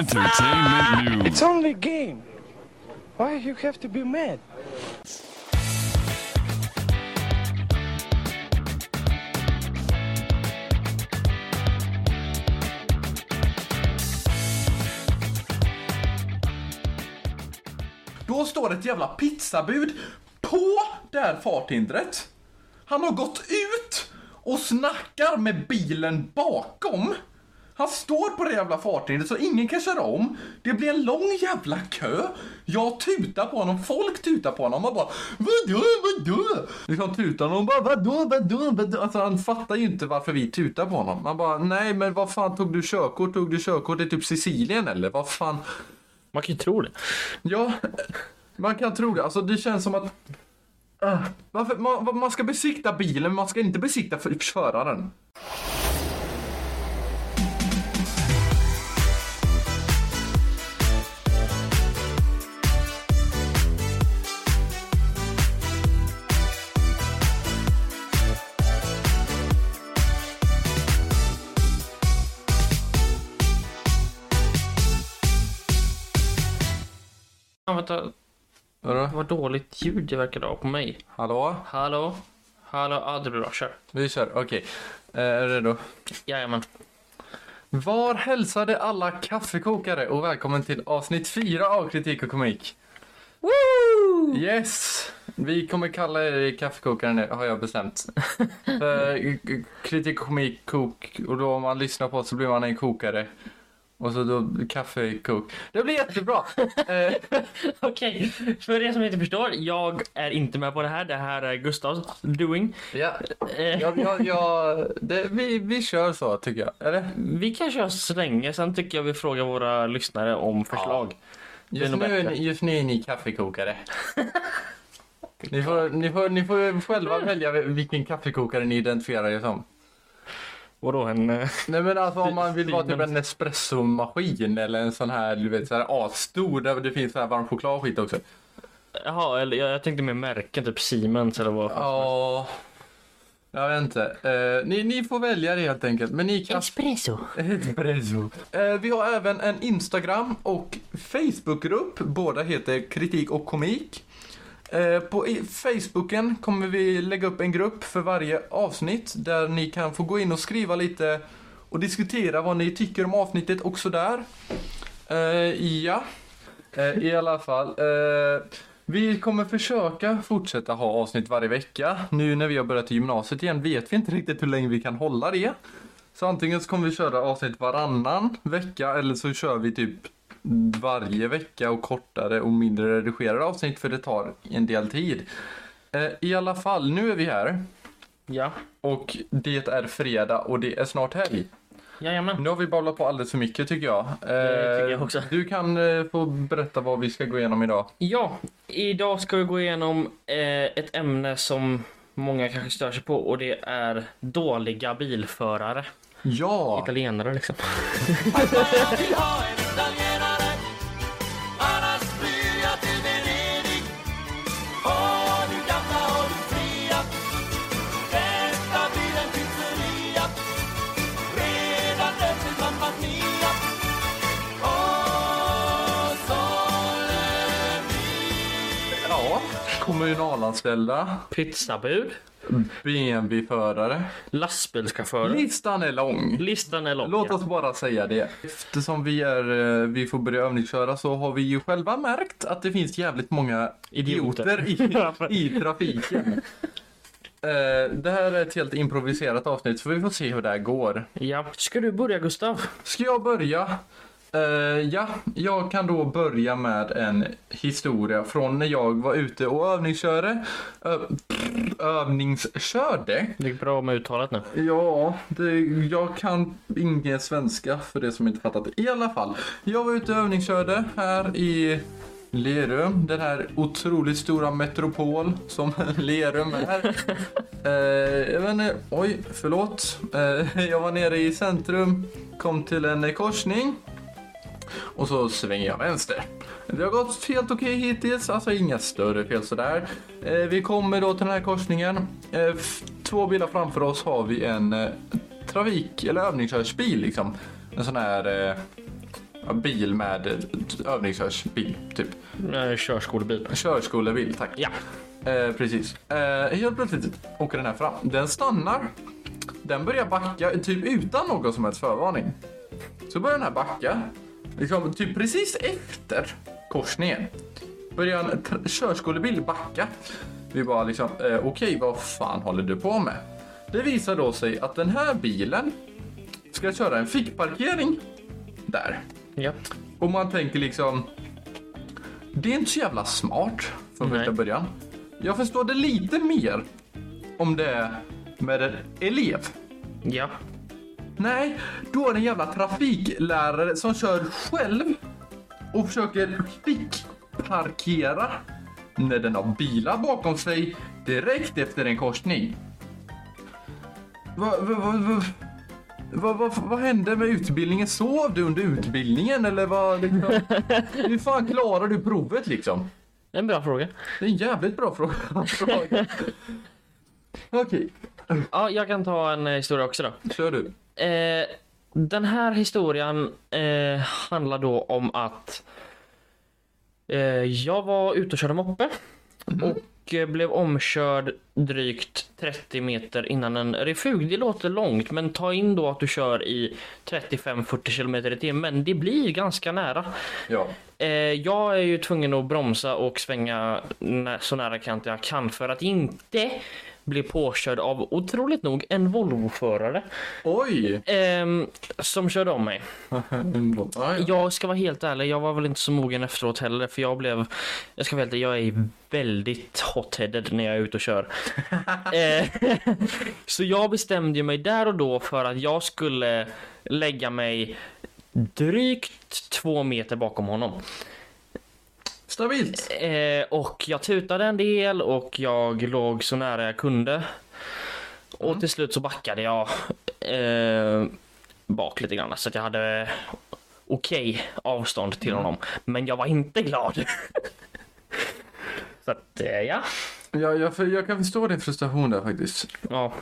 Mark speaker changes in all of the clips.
Speaker 1: Entertainment news.
Speaker 2: It's only a game. Why you have to be mad?
Speaker 3: Då står ett jävla pizzabud på det här farthindret. Han har gått ut och snackar med bilen bakom. Han står på det jävla farthindret så ingen kan köra om. Det blir en lång jävla kö. Jag tutar på honom, folk tutar på honom och bara Vadå, vadå? Liksom tutar honom och bara vadå, vadå, vadå? Alltså han fattar ju inte varför vi tutar på honom. Man bara nej men vad fan tog du körkort? Tog du körkort i typ Sicilien eller? Vad fan?
Speaker 4: Man kan ju tro det.
Speaker 3: Ja, man kan tro det. Alltså det känns som att... Ah, varför, man, man ska besikta bilen, men man ska inte besikta för föraren.
Speaker 4: Vänta.
Speaker 3: Vadå?
Speaker 4: Vad dåligt ljud det verkar ha på mig.
Speaker 3: Hallå?
Speaker 4: Hallå? Hallå? Ja, det blir bra. Kör.
Speaker 3: Vi kör, okej. Eh, är du redo?
Speaker 4: Jajamän.
Speaker 3: Var hälsade alla kaffekokare och välkommen till avsnitt 4 av Kritik och komik.
Speaker 4: Woo!
Speaker 3: Yes! Vi kommer kalla er kaffekokare nu, har jag bestämt. För, kritik och komik, kok, och då om man lyssnar på oss så blir man en kokare. Och så då kaffekok. Det blir jättebra! Eh,
Speaker 4: Okej, för er som inte förstår. Jag är inte med på det här. Det här är Gustavs doing.
Speaker 3: ja, ja, ja, ja det, vi, vi kör så tycker jag. Eller?
Speaker 4: Vi kan köra så länge. Sen tycker jag vi frågar våra lyssnare om förslag. Är
Speaker 3: Just nu, är ni- just nu är ni kaffekokare. Ni får, ni, får, ni får själva välja vilken kaffekokare ni identifierar er som.
Speaker 4: Vadå en... eh,
Speaker 3: Nej men alltså om man vill vara typ en espressomaskin eller en sån här, du vet såhär asstor där det finns så här varm choklad och skit också.
Speaker 4: Jaha, eller jag, jag tänkte mer märken. Typ Siemens eller vad.
Speaker 3: Ja, jag vet inte. Eh, ni, ni får välja det helt enkelt. Men ni kan...
Speaker 4: Espresso.
Speaker 3: Espresso. Eh, vi har även en Instagram och Facebookgrupp. Båda heter Kritik och komik. Eh, på Facebooken kommer vi lägga upp en grupp för varje avsnitt där ni kan få gå in och skriva lite och diskutera vad ni tycker om avsnittet och sådär. Eh, ja, eh, i alla fall. Vi kommer försöka fortsätta ha avsnitt varje vecka. Nu när vi har börjat i gymnasiet igen vet vi inte riktigt hur länge vi kan hålla det. Så antingen så kommer vi köra avsnitt varannan vecka eller så kör vi typ varje vecka och kortare och mindre redigerade avsnitt för det tar en del tid. Eh, I alla fall, nu är vi här
Speaker 4: Ja,
Speaker 3: och det är fredag och det är snart helg.
Speaker 4: jajamän.
Speaker 3: Nu har vi babblat på alldeles för mycket tycker jag. Eh,
Speaker 4: Det tycker jag också.
Speaker 3: Du kan eh, få berätta vad vi ska gå igenom idag.
Speaker 4: Ja, idag ska vi gå igenom eh, ett ämne som många kanske stör sig på och det är dåliga bilförare.
Speaker 3: Ja!
Speaker 4: Italienare liksom.
Speaker 3: kommunalanställda,
Speaker 4: Pizzabud,
Speaker 3: BMW-förare.
Speaker 4: lastbilschaufförer.
Speaker 3: Listan är lång.
Speaker 4: Listan är lång.
Speaker 3: Låt oss bara säga det. Eftersom vi, är, eh, vi får börja övningsköra så har vi ju själva märkt att det finns jävligt många
Speaker 4: Idioter.
Speaker 3: idioter i, i trafiken. Eh, Det här är ett helt improviserat avsnitt så vi får se hur det här går.
Speaker 4: Ja. Ska du börja Gustav?
Speaker 3: Ska jag börja? Eh, ja, jag kan då börja med en historia från när jag var ute och övningskörde. Ö, övningskörde.
Speaker 4: Det är bra med uttalet nu.
Speaker 3: Ja, det, jag kan ingen svenska för det som inte fattat. I alla fall, jag var ute och övningskörde här i Lerum, den här otroligt stora metropol som Lerum är. eh, jag vet inte, oj, förlåt. Eh, jag var nere i centrum, kom till en korsning och så svänger jag vänster. Det har gått helt okej hittills, alltså inga större fel sådär. Eh, vi kommer då till den här korsningen. Eh, två bilar framför oss har vi en eh, trafik eller övningskörsbil liksom. En sån här, bil med övningskörsbil, typ.
Speaker 4: Körskolebil.
Speaker 3: Körskolebil, tack.
Speaker 4: Ja.
Speaker 3: Eh, precis. Eh, helt plötsligt åker den här fram. Den stannar. Den börjar backa, typ utan någon som helst förvarning. Så börjar den här backa. Liksom, typ precis efter korsningen börjar en körskolebil backa. Vi bara liksom, eh, okej, vad fan håller du på med? Det visar då sig att den här bilen ska köra en fickparkering där.
Speaker 4: Ja.
Speaker 3: Och man tänker liksom, det är inte så jävla smart från första början. Jag förstår det lite mer om det är med en elev.
Speaker 4: Ja.
Speaker 3: Nej, då är det en jävla trafiklärare som kör själv och försöker fickparkera när den har bilar bakom sig direkt efter en korsning. Vad va, va, va, va, va, vad hände med utbildningen? Sov du under utbildningen eller vad? Liksom? Hur fan klarar du provet liksom?
Speaker 4: En bra fråga.
Speaker 3: Det är en jävligt bra fråga. Okej,
Speaker 4: Ja, jag kan ta en eh, historia också då.
Speaker 3: kör du.
Speaker 4: Eh, den här historien eh, handlar då om att eh, jag var ute och körde moppe och eh, blev omkörd drygt 30 meter innan en refug. Det låter långt, men ta in då att du kör i 35-40 kilometer i timmen. Det blir ganska nära.
Speaker 3: Ja.
Speaker 4: Eh, jag är ju tvungen att bromsa och svänga så nära kant jag kan för att inte bli påkörd av otroligt nog en Volvo-förare
Speaker 3: Oj!
Speaker 4: ehm, som körde om mig.
Speaker 3: Ja, ja.
Speaker 4: Jag ska vara helt ärlig, jag var väl inte så mogen efteråt heller för jag blev, jag ska vara helt ärlig, jag är väldigt hot-headed när jag är ute och kör. eh, så jag bestämde mig där och då för att jag skulle lägga mig drygt två meter bakom honom.
Speaker 3: Stabilt.
Speaker 4: Eh, och jag tutade en del och jag låg så nära jag kunde. Och till slut så backade jag eh, bak lite grann så att jag hade okej avstånd till honom. Men jag var inte glad. så att eh, ja.
Speaker 3: Ja, jag, jag kan förstå din frustration där faktiskt.
Speaker 4: ja.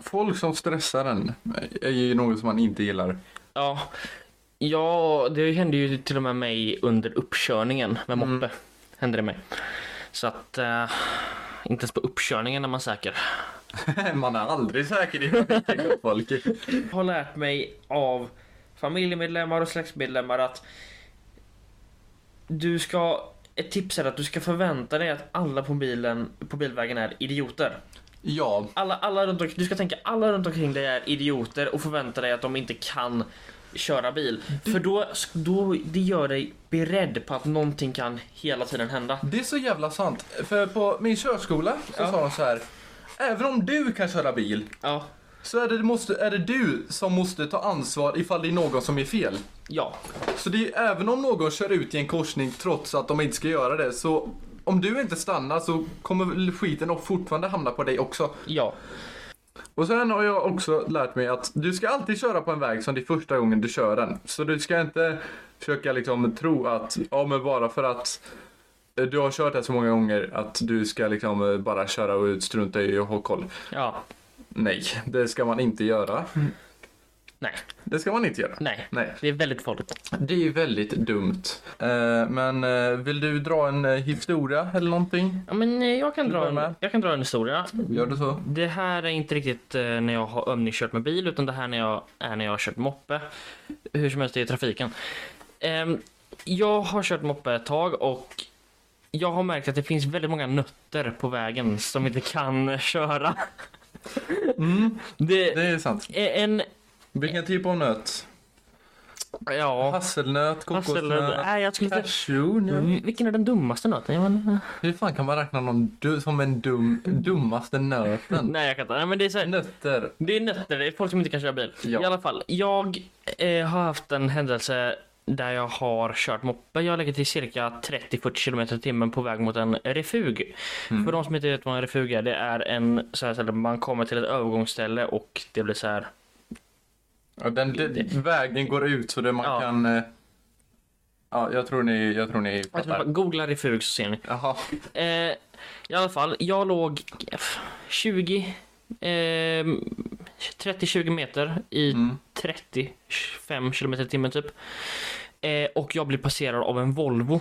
Speaker 3: Folk som stressar en är ju något som man inte gillar.
Speaker 4: Ja. Ja, det hände ju till och med mig under uppkörningen med moppe. Hände det mig. Så att eh, inte ens på uppkörningen är man säker.
Speaker 3: man är aldrig säker i trafiken, folk.
Speaker 4: har lärt mig av familjemedlemmar och släktmedlemmar att du ska ett tips är att du ska förvänta dig att alla på bilen på bilvägen är idioter.
Speaker 3: Ja,
Speaker 4: Alla, alla runt omkring, du ska tänka alla runt omkring dig är idioter och förvänta dig att de inte kan köra bil. För då, då det gör dig beredd på att någonting kan hela tiden hända.
Speaker 3: det är så jävla sant. För på min körskola så
Speaker 4: Ja.
Speaker 3: sa de så här. Även om du kan köra bil
Speaker 4: Ja.
Speaker 3: så är det, måste, är det du som måste ta ansvar ifall det är någon som är fel.
Speaker 4: Ja.
Speaker 3: Så det är, även om någon kör ut i en korsning trots att de inte ska göra det så om du inte stannar så kommer skiten och fortfarande hamna på dig också.
Speaker 4: Ja.
Speaker 3: Och sen har jag också lärt mig att du ska alltid köra på en väg som det är första gången du kör den. Så du ska inte försöka liksom tro att, ja men bara för att du har kört det så många gånger att du ska liksom bara köra och strunta i att ha koll.
Speaker 4: Ja.
Speaker 3: Nej, det ska man inte göra.
Speaker 4: Nej.
Speaker 3: Det ska man inte göra.
Speaker 4: Nej.
Speaker 3: Nej,
Speaker 4: Det är väldigt farligt.
Speaker 3: det är väldigt dumt. Eh, men eh, vill du dra en eh, historia eller någonting?
Speaker 4: Ja, men jag kan, dra en, jag kan dra en historia.
Speaker 3: Gör du så?
Speaker 4: Det här är inte riktigt när jag har övningskört med bil utan det här när jag, är när jag har kört moppe. Hur som helst i trafiken. Ehm, jag har kört moppe ett tag och jag har märkt att det finns väldigt många nötter på vägen som inte kan köra.
Speaker 3: Mm,
Speaker 4: Det
Speaker 3: det är sant.
Speaker 4: är en...
Speaker 3: Vilken typ av nöt?
Speaker 4: Ja...
Speaker 3: Hasselnöt, kokosnöt,
Speaker 4: Nej, jag skulle
Speaker 3: cashewnöt.
Speaker 4: Mm, Vilken är den dummaste nöten? Jag men,
Speaker 3: Hur fan kan man räkna någon du, som en dum, dummaste nöten?
Speaker 4: nej, jag kan inte. Nej, men det är så här,
Speaker 3: Nötter.
Speaker 4: Det är nötter, det är folk som inte kan köra bil.
Speaker 3: Ja.
Speaker 4: I alla fall, jag eh, har haft en händelse där jag har kört moppe. Jag legat i cirka 30-40 km i timmen på väg mot en refug.
Speaker 3: Mm.
Speaker 4: För de som inte vet vad en refug är, det är en så här ställe man kommer till ett övergångsställe och det blir så här.
Speaker 3: Ja, den, den, vägen går ut så det man
Speaker 4: Ja.
Speaker 3: kan... eh, Ja, jag tror ni, jag tror ni
Speaker 4: Jag tror googla refug så ser ni.
Speaker 3: Jaha.
Speaker 4: Eh, I alla fall, jag låg eh, 20 eh, 30-20 meter i
Speaker 3: Mm.
Speaker 4: 35 km i timmen typ. Eh, och jag blir passerad av en Volvo.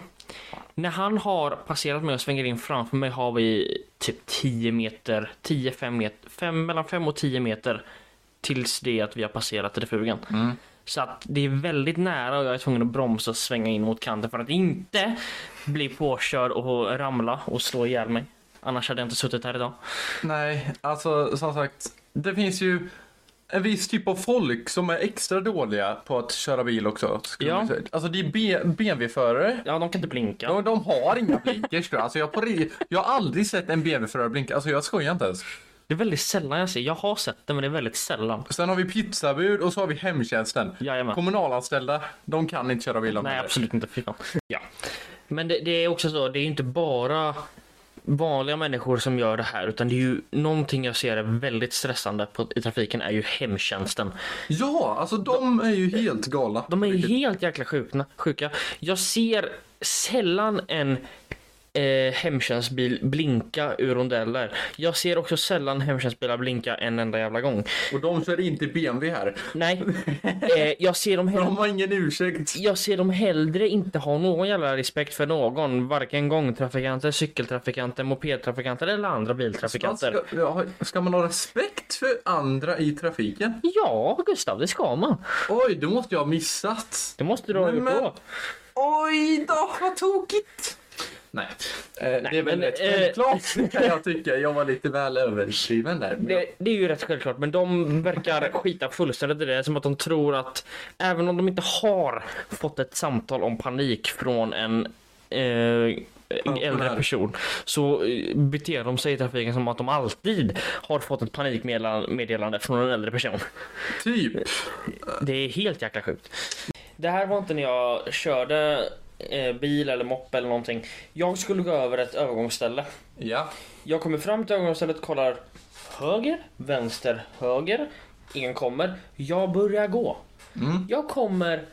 Speaker 4: När han har passerat mig och svänger in framför mig har vi typ 10 meter, 10-5 meter, fem, mellan 5 och 10 meter tills det att vi har passerat refugen.
Speaker 3: Mm.
Speaker 4: Så att det är väldigt nära och jag är tvungen att bromsa och svänga in mot kanten för att inte bli påkörd och ramla och slå ihjäl mig. Annars hade jag inte suttit här idag.
Speaker 3: Nej, alltså som sagt, det finns ju en viss typ av folk som är extra dåliga på att köra bil också.
Speaker 4: Ja.
Speaker 3: Alltså det är B- BMW-förare.
Speaker 4: Ja, de kan inte blinka.
Speaker 3: De, de har inga blinkers. Alltså jag, på, jag har aldrig sett en BMW-förare blinka. Alltså jag skojar inte ens.
Speaker 4: Det är väldigt sällan jag ser. Jag har sett det, men det är väldigt sällan.
Speaker 3: Sen har vi pizzabud och så har vi hemtjänsten.
Speaker 4: Jajamän.
Speaker 3: Kommunalanställda, de kan inte köra bil. de
Speaker 4: Nej,
Speaker 3: heller.
Speaker 4: absolut inte. Ja. Men det, det är också så, det är inte bara vanliga människor som gör det här, utan det är ju någonting jag ser är väldigt stressande på, i trafiken är ju hemtjänsten.
Speaker 3: Ja, alltså de är ju helt galna.
Speaker 4: De är ju helt jäkla sjukna, sjuka. Jag ser sällan en eh, hemtjänstbil blinka ur rondeller. Jag ser också sällan hemtjänstbilar blinka en enda jävla gång.
Speaker 3: Och de kör inte BMW här.
Speaker 4: Nej, eh, jag ser dem hellre
Speaker 3: de har ingen ursäkt.
Speaker 4: jag ser dem hellre inte ha någon jävla respekt för någon, varken gångtrafikanter, cykeltrafikanter, mopedtrafikanter eller andra biltrafikanter.
Speaker 3: Ska, ja, ska man ha respekt för andra i trafiken?
Speaker 4: Ja, Gustav, det ska man.
Speaker 3: Oj, det måste jag ha missat.
Speaker 4: Det måste du ha gjort
Speaker 3: men-
Speaker 4: då.
Speaker 3: Oj då, vad tokigt. Nej, eh, det är väl
Speaker 4: men,
Speaker 3: rätt
Speaker 4: eh,
Speaker 3: självklart kan jag tycka. Jag var lite väl överdriven där.
Speaker 4: Det, det är ju rätt självklart, men de verkar skita fullständigt i det. Som att de tror att även om de inte har fått ett samtal om panik från en eh, äldre person så eh, beter de sig i trafiken som att de alltid har fått ett panikmeddelande från en äldre person.
Speaker 3: Typ.
Speaker 4: Det är helt jäkla sjukt. Det här var inte när jag körde eh, bil eller moppe eller någonting. Jag skulle gå över ett övergångsställe.
Speaker 3: Ja.
Speaker 4: Jag kommer fram till övergångsstället, kollar höger, vänster, höger. Ingen kommer. Jag börjar gå.
Speaker 3: Mm.
Speaker 4: Jag kommer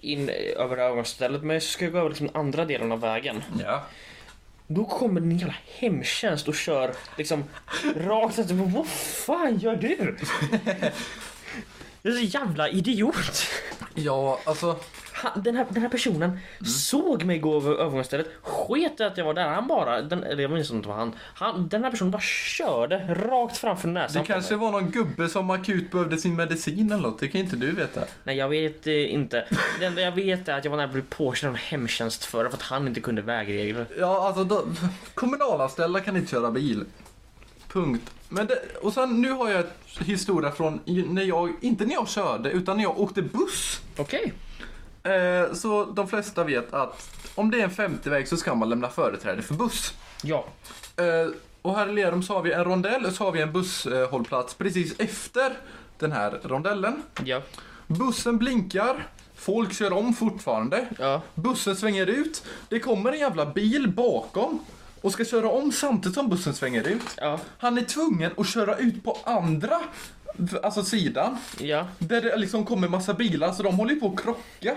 Speaker 4: in över övergångsstället men så ska jag gå över liksom den andra delen av vägen.
Speaker 3: Ja.
Speaker 4: Då kommer en jävla hemtjänst och kör liksom rakt efter mig. Vad fan gör du? Jag är så jävla idiot.
Speaker 3: Ja, alltså.
Speaker 4: Han, den, här, den här personen såg mig gå över övergångsstället, sket att jag var där. Han bara, den, eller jag minns inte vad han, han, den här personen bara körde rakt framför näsan
Speaker 3: Det kanske var någon gubbe som akut behövde sin medicin eller något. Det kan inte du veta.
Speaker 4: Nej jag vet eh, inte. Det enda jag vet är att jag var nära att bli påkörd av en hemtjänstförare för att han inte kunde vägregler.
Speaker 3: Ja, alltså då, kommunalanställda kan inte köra bil. Punkt. Men det, och sen nu har jag ett historia från när jag, inte när jag körde, utan när jag åkte buss.
Speaker 4: Okej.
Speaker 3: Eh, så de flesta vet att om det är en 50-väg så ska man lämna företräde för buss.
Speaker 4: Ja.
Speaker 3: Eh, och här i Lerum så har vi en rondell och så har vi en busshållplats precis efter den här rondellen.
Speaker 4: Ja.
Speaker 3: Bussen blinkar, folk kör om fortfarande.
Speaker 4: Ja.
Speaker 3: Bussen svänger ut, det kommer en jävla bil bakom och ska köra om samtidigt som bussen svänger ut.
Speaker 4: Ja.
Speaker 3: Han är tvungen att köra ut på andra alltså sidan,
Speaker 4: Ja.
Speaker 3: där det liksom kommer massa bilar så de håller ju på att krocka.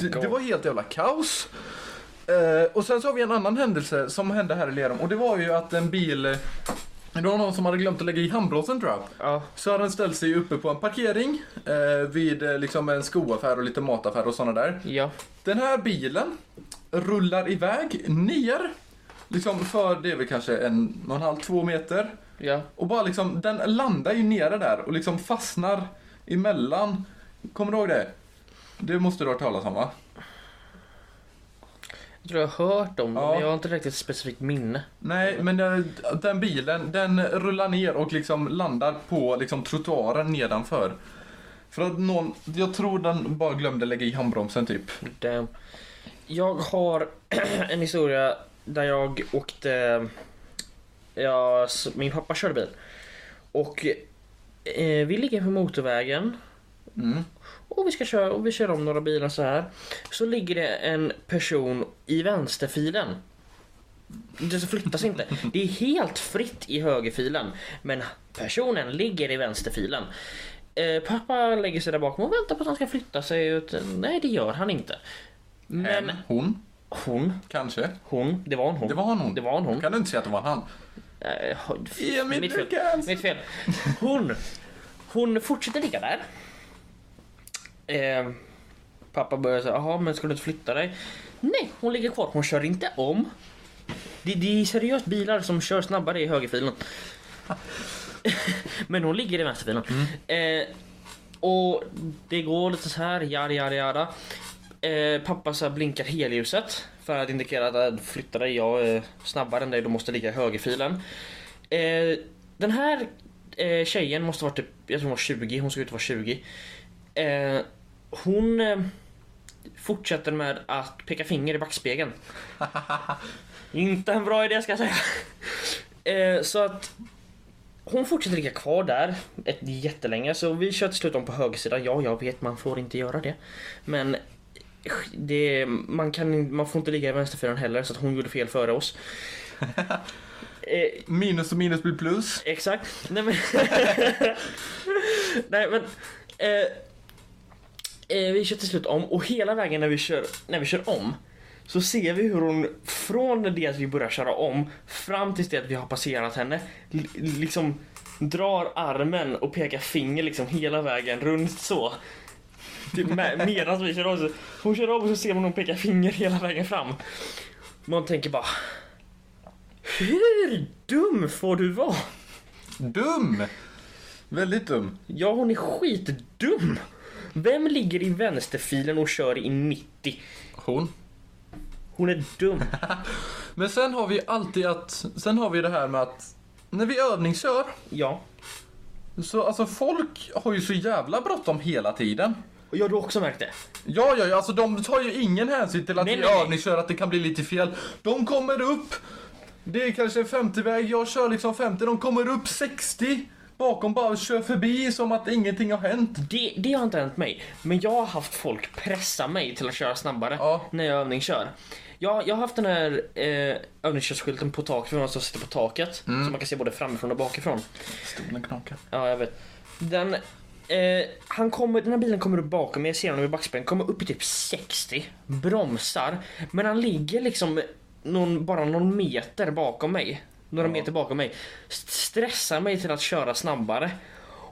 Speaker 3: Det, det var helt jävla kaos. Eh, och sen så har vi en annan händelse som hände här i Lerum och det var ju att en bil eh, det var någon som hade glömt att lägga i handbromsen tror jag.
Speaker 4: Ja.
Speaker 3: Så hade den ställt sig uppe på en parkering eh, vid eh, liksom en skoaffär och lite mataffär och sådana där.
Speaker 4: Ja.
Speaker 3: Den här bilen rullar iväg ner, liksom för det är väl kanske en och en halv, två meter.
Speaker 4: Ja.
Speaker 3: Och bara liksom, den landar ju nere där och liksom fastnar emellan. Kommer du ihåg det? Det måste du ha hört talas om va?
Speaker 4: Jag tror jag har hört om det,
Speaker 3: Ja.
Speaker 4: men jag har inte riktigt specifikt minne.
Speaker 3: Nej, men eh, den bilen, den rullar ner och liksom landar på liksom trottoaren nedanför. För att någon, jag tror den bara glömde lägga i handbromsen typ.
Speaker 4: Damn. Jag har en historia där jag åkte... Ja, min pappa körde bil. Och eh, vi ligger på motorvägen.
Speaker 3: Mm.
Speaker 4: Och vi ska köra och vi kör om några bilar så här. Så ligger det en person i vänsterfilen. Det flyttas inte. Det är helt fritt i högerfilen. Men personen ligger i vänsterfilen. Eh, pappa lägger sig där bakom och väntar på att han ska flytta sig ut. Nej, det gör han inte. Men
Speaker 3: En, hon,
Speaker 4: hon,
Speaker 3: kanske.
Speaker 4: hon, det var en hon.
Speaker 3: Det var en hon.
Speaker 4: Det var en hon.
Speaker 3: Kan du inte säga att det var en han? Emil
Speaker 4: mitt fel. Mitt fel. Hon, hon fortsätter ligga där. Eh, Pappa börjar säga, jaha men ska du inte flytta dig? Nej, hon ligger kvar. Hon kör inte om. Det, det är seriöst bilar som kör snabbare i högerfilen. men hon ligger i vänsterfilen. Eh, och det går lite så här, jada jada jada. Eh, pappa så här blinkar helljuset för att indikera att äh, flytta dig, jag är snabbare än dig, du måste ligga i högerfilen. Eh, den här eh, tjejen måste vara typ, jag tror hon var 20, hon såg ut att vara 20. Eh, hon eh, fortsätter med att peka finger i backspegeln. Inte en bra idé ska jag säga. Eh, så att hon fortsätter ligga kvar där ett jättelänge så vi kör till slut om på högersidan. Ja, jag vet man får inte göra det. Men det, man, kan, man får inte ligga i vänsterfilen heller så att hon gjorde fel före oss. Eh,
Speaker 3: Minus och minus blir plus.
Speaker 4: Exakt. Nej men... Nej men... Eh, eh, vi kör till slut om och hela vägen när vi kör, när vi kör om så ser vi hur hon från det att vi börjar köra om fram tills det att vi har passerat henne li- liksom drar armen och pekar finger liksom hela vägen runt så. Typ med- Medan vi kör om. Så hon kör om och så ser man hon pekar finger hela vägen fram. Man tänker bara Hur dum får du vara?
Speaker 3: Dum! Väldigt dum.
Speaker 4: Ja, hon är skitdum. Vem ligger i vänsterfilen och kör i 90?
Speaker 3: Hon.
Speaker 4: Hon är dum.
Speaker 3: Men sen har vi alltid att, sen har vi det här med att när vi övningskör,
Speaker 4: Ja.
Speaker 3: så alltså folk har ju så jävla bråttom hela tiden.
Speaker 4: Och jag har du också märkt det?
Speaker 3: Ja, ja, ja, alltså de tar ju ingen hänsyn till att
Speaker 4: Nej,
Speaker 3: vi
Speaker 4: nej,
Speaker 3: övningskör, att det kan bli lite fel. De kommer upp, det är kanske en 50-väg, jag kör liksom 50, de kommer upp 60 bakom bara kör förbi som att ingenting har hänt.
Speaker 4: det? Det har inte hänt mig. Men jag har haft folk pressa mig till att köra snabbare
Speaker 3: Ja.
Speaker 4: när jag övningskör. Jag, jag har haft den här eh, övningskörsskylten på taket, för man sitter på taket. Så man kan se både framifrån och bakifrån.
Speaker 3: Stolen knakar.
Speaker 4: Ja, jag vet. Den, eh, han kommer, den här bilen kommer upp bakom mig, jag ser honom i backspegeln, kommer upp i typ 60, bromsar, men han ligger liksom någon, bara någon meter bakom mig. Några
Speaker 3: Ja.
Speaker 4: meter bakom mig. St- Stressar mig till att köra snabbare.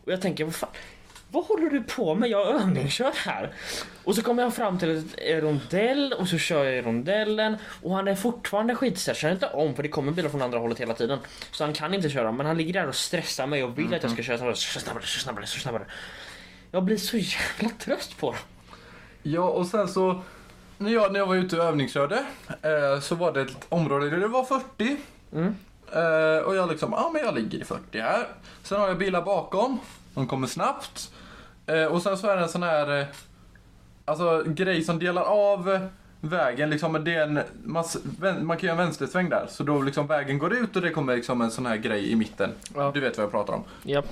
Speaker 4: Och jag tänker, vad fan, vad håller du på med? Jag övningskör här. Och så kommer jag fram till ett rondell och så kör jag i rondellen och han är fortfarande skitstressad. Kör inte om för det kommer bilar från andra hållet hela tiden. Så han kan inte köra men han ligger där och stressar mig och vill att jag ska köra snabbare, kör snabbare, kör snabbare, kör snabbare. Jag blir så jävla trött på det.
Speaker 3: Ja, och sen så när jag, när jag var ute och övningskörde eh, så var det ett område där det var 40.
Speaker 4: Mm.
Speaker 3: Eh, och jag liksom, ja men jag ligger i 40 här. Sen har jag bilar bakom, de kommer snabbt. Eh, och sen så är det en sån här, eh, alltså grej som delar av vägen, liksom det är en, man, man kan göra en vänstersväng där. Så då liksom vägen går ut och det kommer liksom en sån här grej i mitten.
Speaker 4: Ja.
Speaker 3: Du vet vad jag pratar om.
Speaker 4: Ja.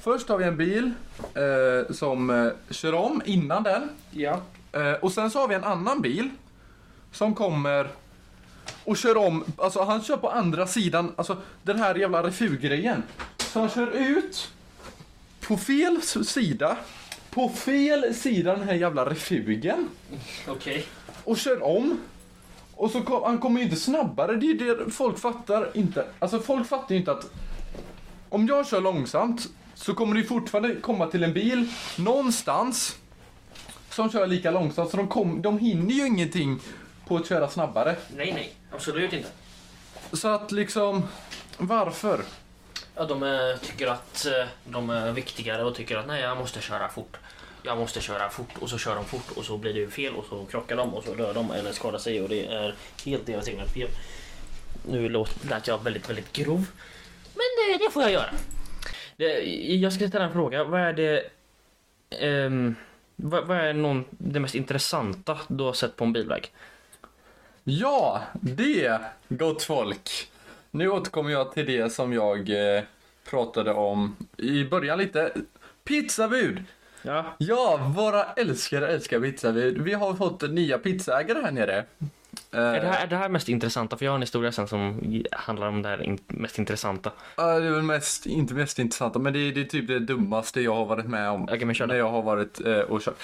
Speaker 3: Först har vi en bil eh, som eh, kör om innan den.
Speaker 4: Ja.
Speaker 3: Eh, och sen så har vi en annan bil som kommer och kör om, alltså han kör på andra sidan, alltså den här jävla refugrejen. Så han kör ut på fel sida, på fel sida den här jävla refugen
Speaker 4: Okej.
Speaker 3: och kör om. Och så kom, han kommer ju inte snabbare, det är det folk fattar inte. Alltså folk fattar ju inte att om jag kör långsamt så kommer det fortfarande komma till en bil någonstans som kör lika långsamt så de, kom, de hinner ju ingenting på att köra snabbare.
Speaker 4: Nej, nej. Absolut inte.
Speaker 3: Så att liksom, varför?
Speaker 4: Ja, de eh, tycker att eh, de är viktigare och tycker att nej, jag måste köra fort. Jag måste köra fort och så kör de fort och så blir det ju fel och så krockar de och så dör de eller skadar sig och det är helt deras egna fel. Nu lät jag väldigt, väldigt grov. Men det, det får jag göra. Det, jag ska ställa en fråga. Vad är det... Um, vad, vad är någon, det mest intressanta du har sett på en bilväg?
Speaker 3: Ja, det, gott folk. Nu återkommer jag till det som jag eh, pratade om i början lite. Pizzabud!
Speaker 4: Ja.
Speaker 3: Ja, våra älskare älskar pizzabud. Vi har fått nya pizzägare här nere. Eh,
Speaker 4: Är det, här, är det här mest intressanta? För jag har en historia sen som handlar om det här in, mest intressanta.
Speaker 3: Ja, det är väl mest, inte mest intressanta, men det är, det är typ det dummaste jag har varit med om.
Speaker 4: Okej, men kör
Speaker 3: när jag har varit eh, och kört.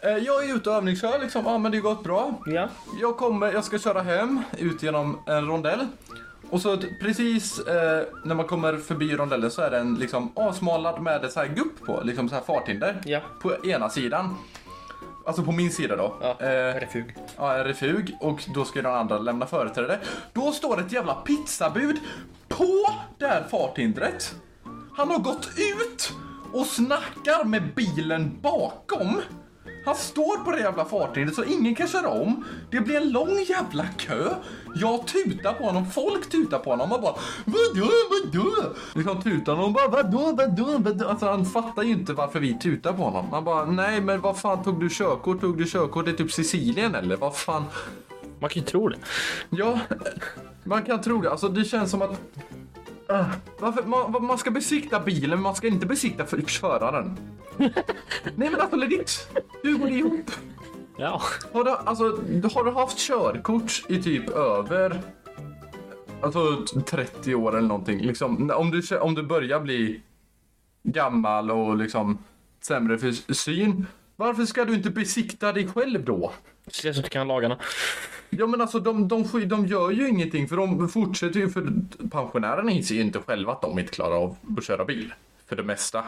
Speaker 3: Eh, jag är ute och övningskör liksom, ja men det har gått bra.
Speaker 4: Ja.
Speaker 3: Jag kommer, jag ska köra hem ut genom en rondell. Och så precis eh, när man kommer förbi rondellen så är den liksom avsmalad med ett så här gupp på, liksom så här farthinder.
Speaker 4: Ja.
Speaker 3: På ena sidan. alltså på min sida då.
Speaker 4: Ja,
Speaker 3: Eh,
Speaker 4: refug.
Speaker 3: Ja, en refug och då ska den andra lämna företräde. Då står ett jävla pizzabud på det här farthindret. Han har gått ut och snackar med bilen bakom. Han står på det jävla farthindret så ingen kan köra om. Det blir en lång jävla kö. Jag tutar på honom, folk tutar på honom och bara Vadå, vadå? Liksom tutar och bara vadå, vadå, vadå? Alltså han fattar ju inte varför vi tutar på honom. Han bara nej men vad fan tog du körkort? Tog du körkort i typ Sicilien eller? Vad fan?
Speaker 4: Man kan ju tro det.
Speaker 3: Ja, man kan tro det. Alltså det känns som att... Ah, varför, man, man ska besikta bilen, men man ska inte besikta för föraren. Nej men alltså legit. Hur går det ihop?
Speaker 4: Ja.
Speaker 3: Har du, alltså, har du haft körkort i typ över alltså, 30 år eller någonting? Liksom, om, du, om du börjar bli gammal och liksom sämre för syn. Varför ska du inte besikta dig själv då?
Speaker 4: Att du kan lagarna.
Speaker 3: Ja men alltså de, de, de gör ju ingenting för de fortsätter ju för pensionärerna inser ju inte själva att de inte klarar av att köra bil. För det mesta.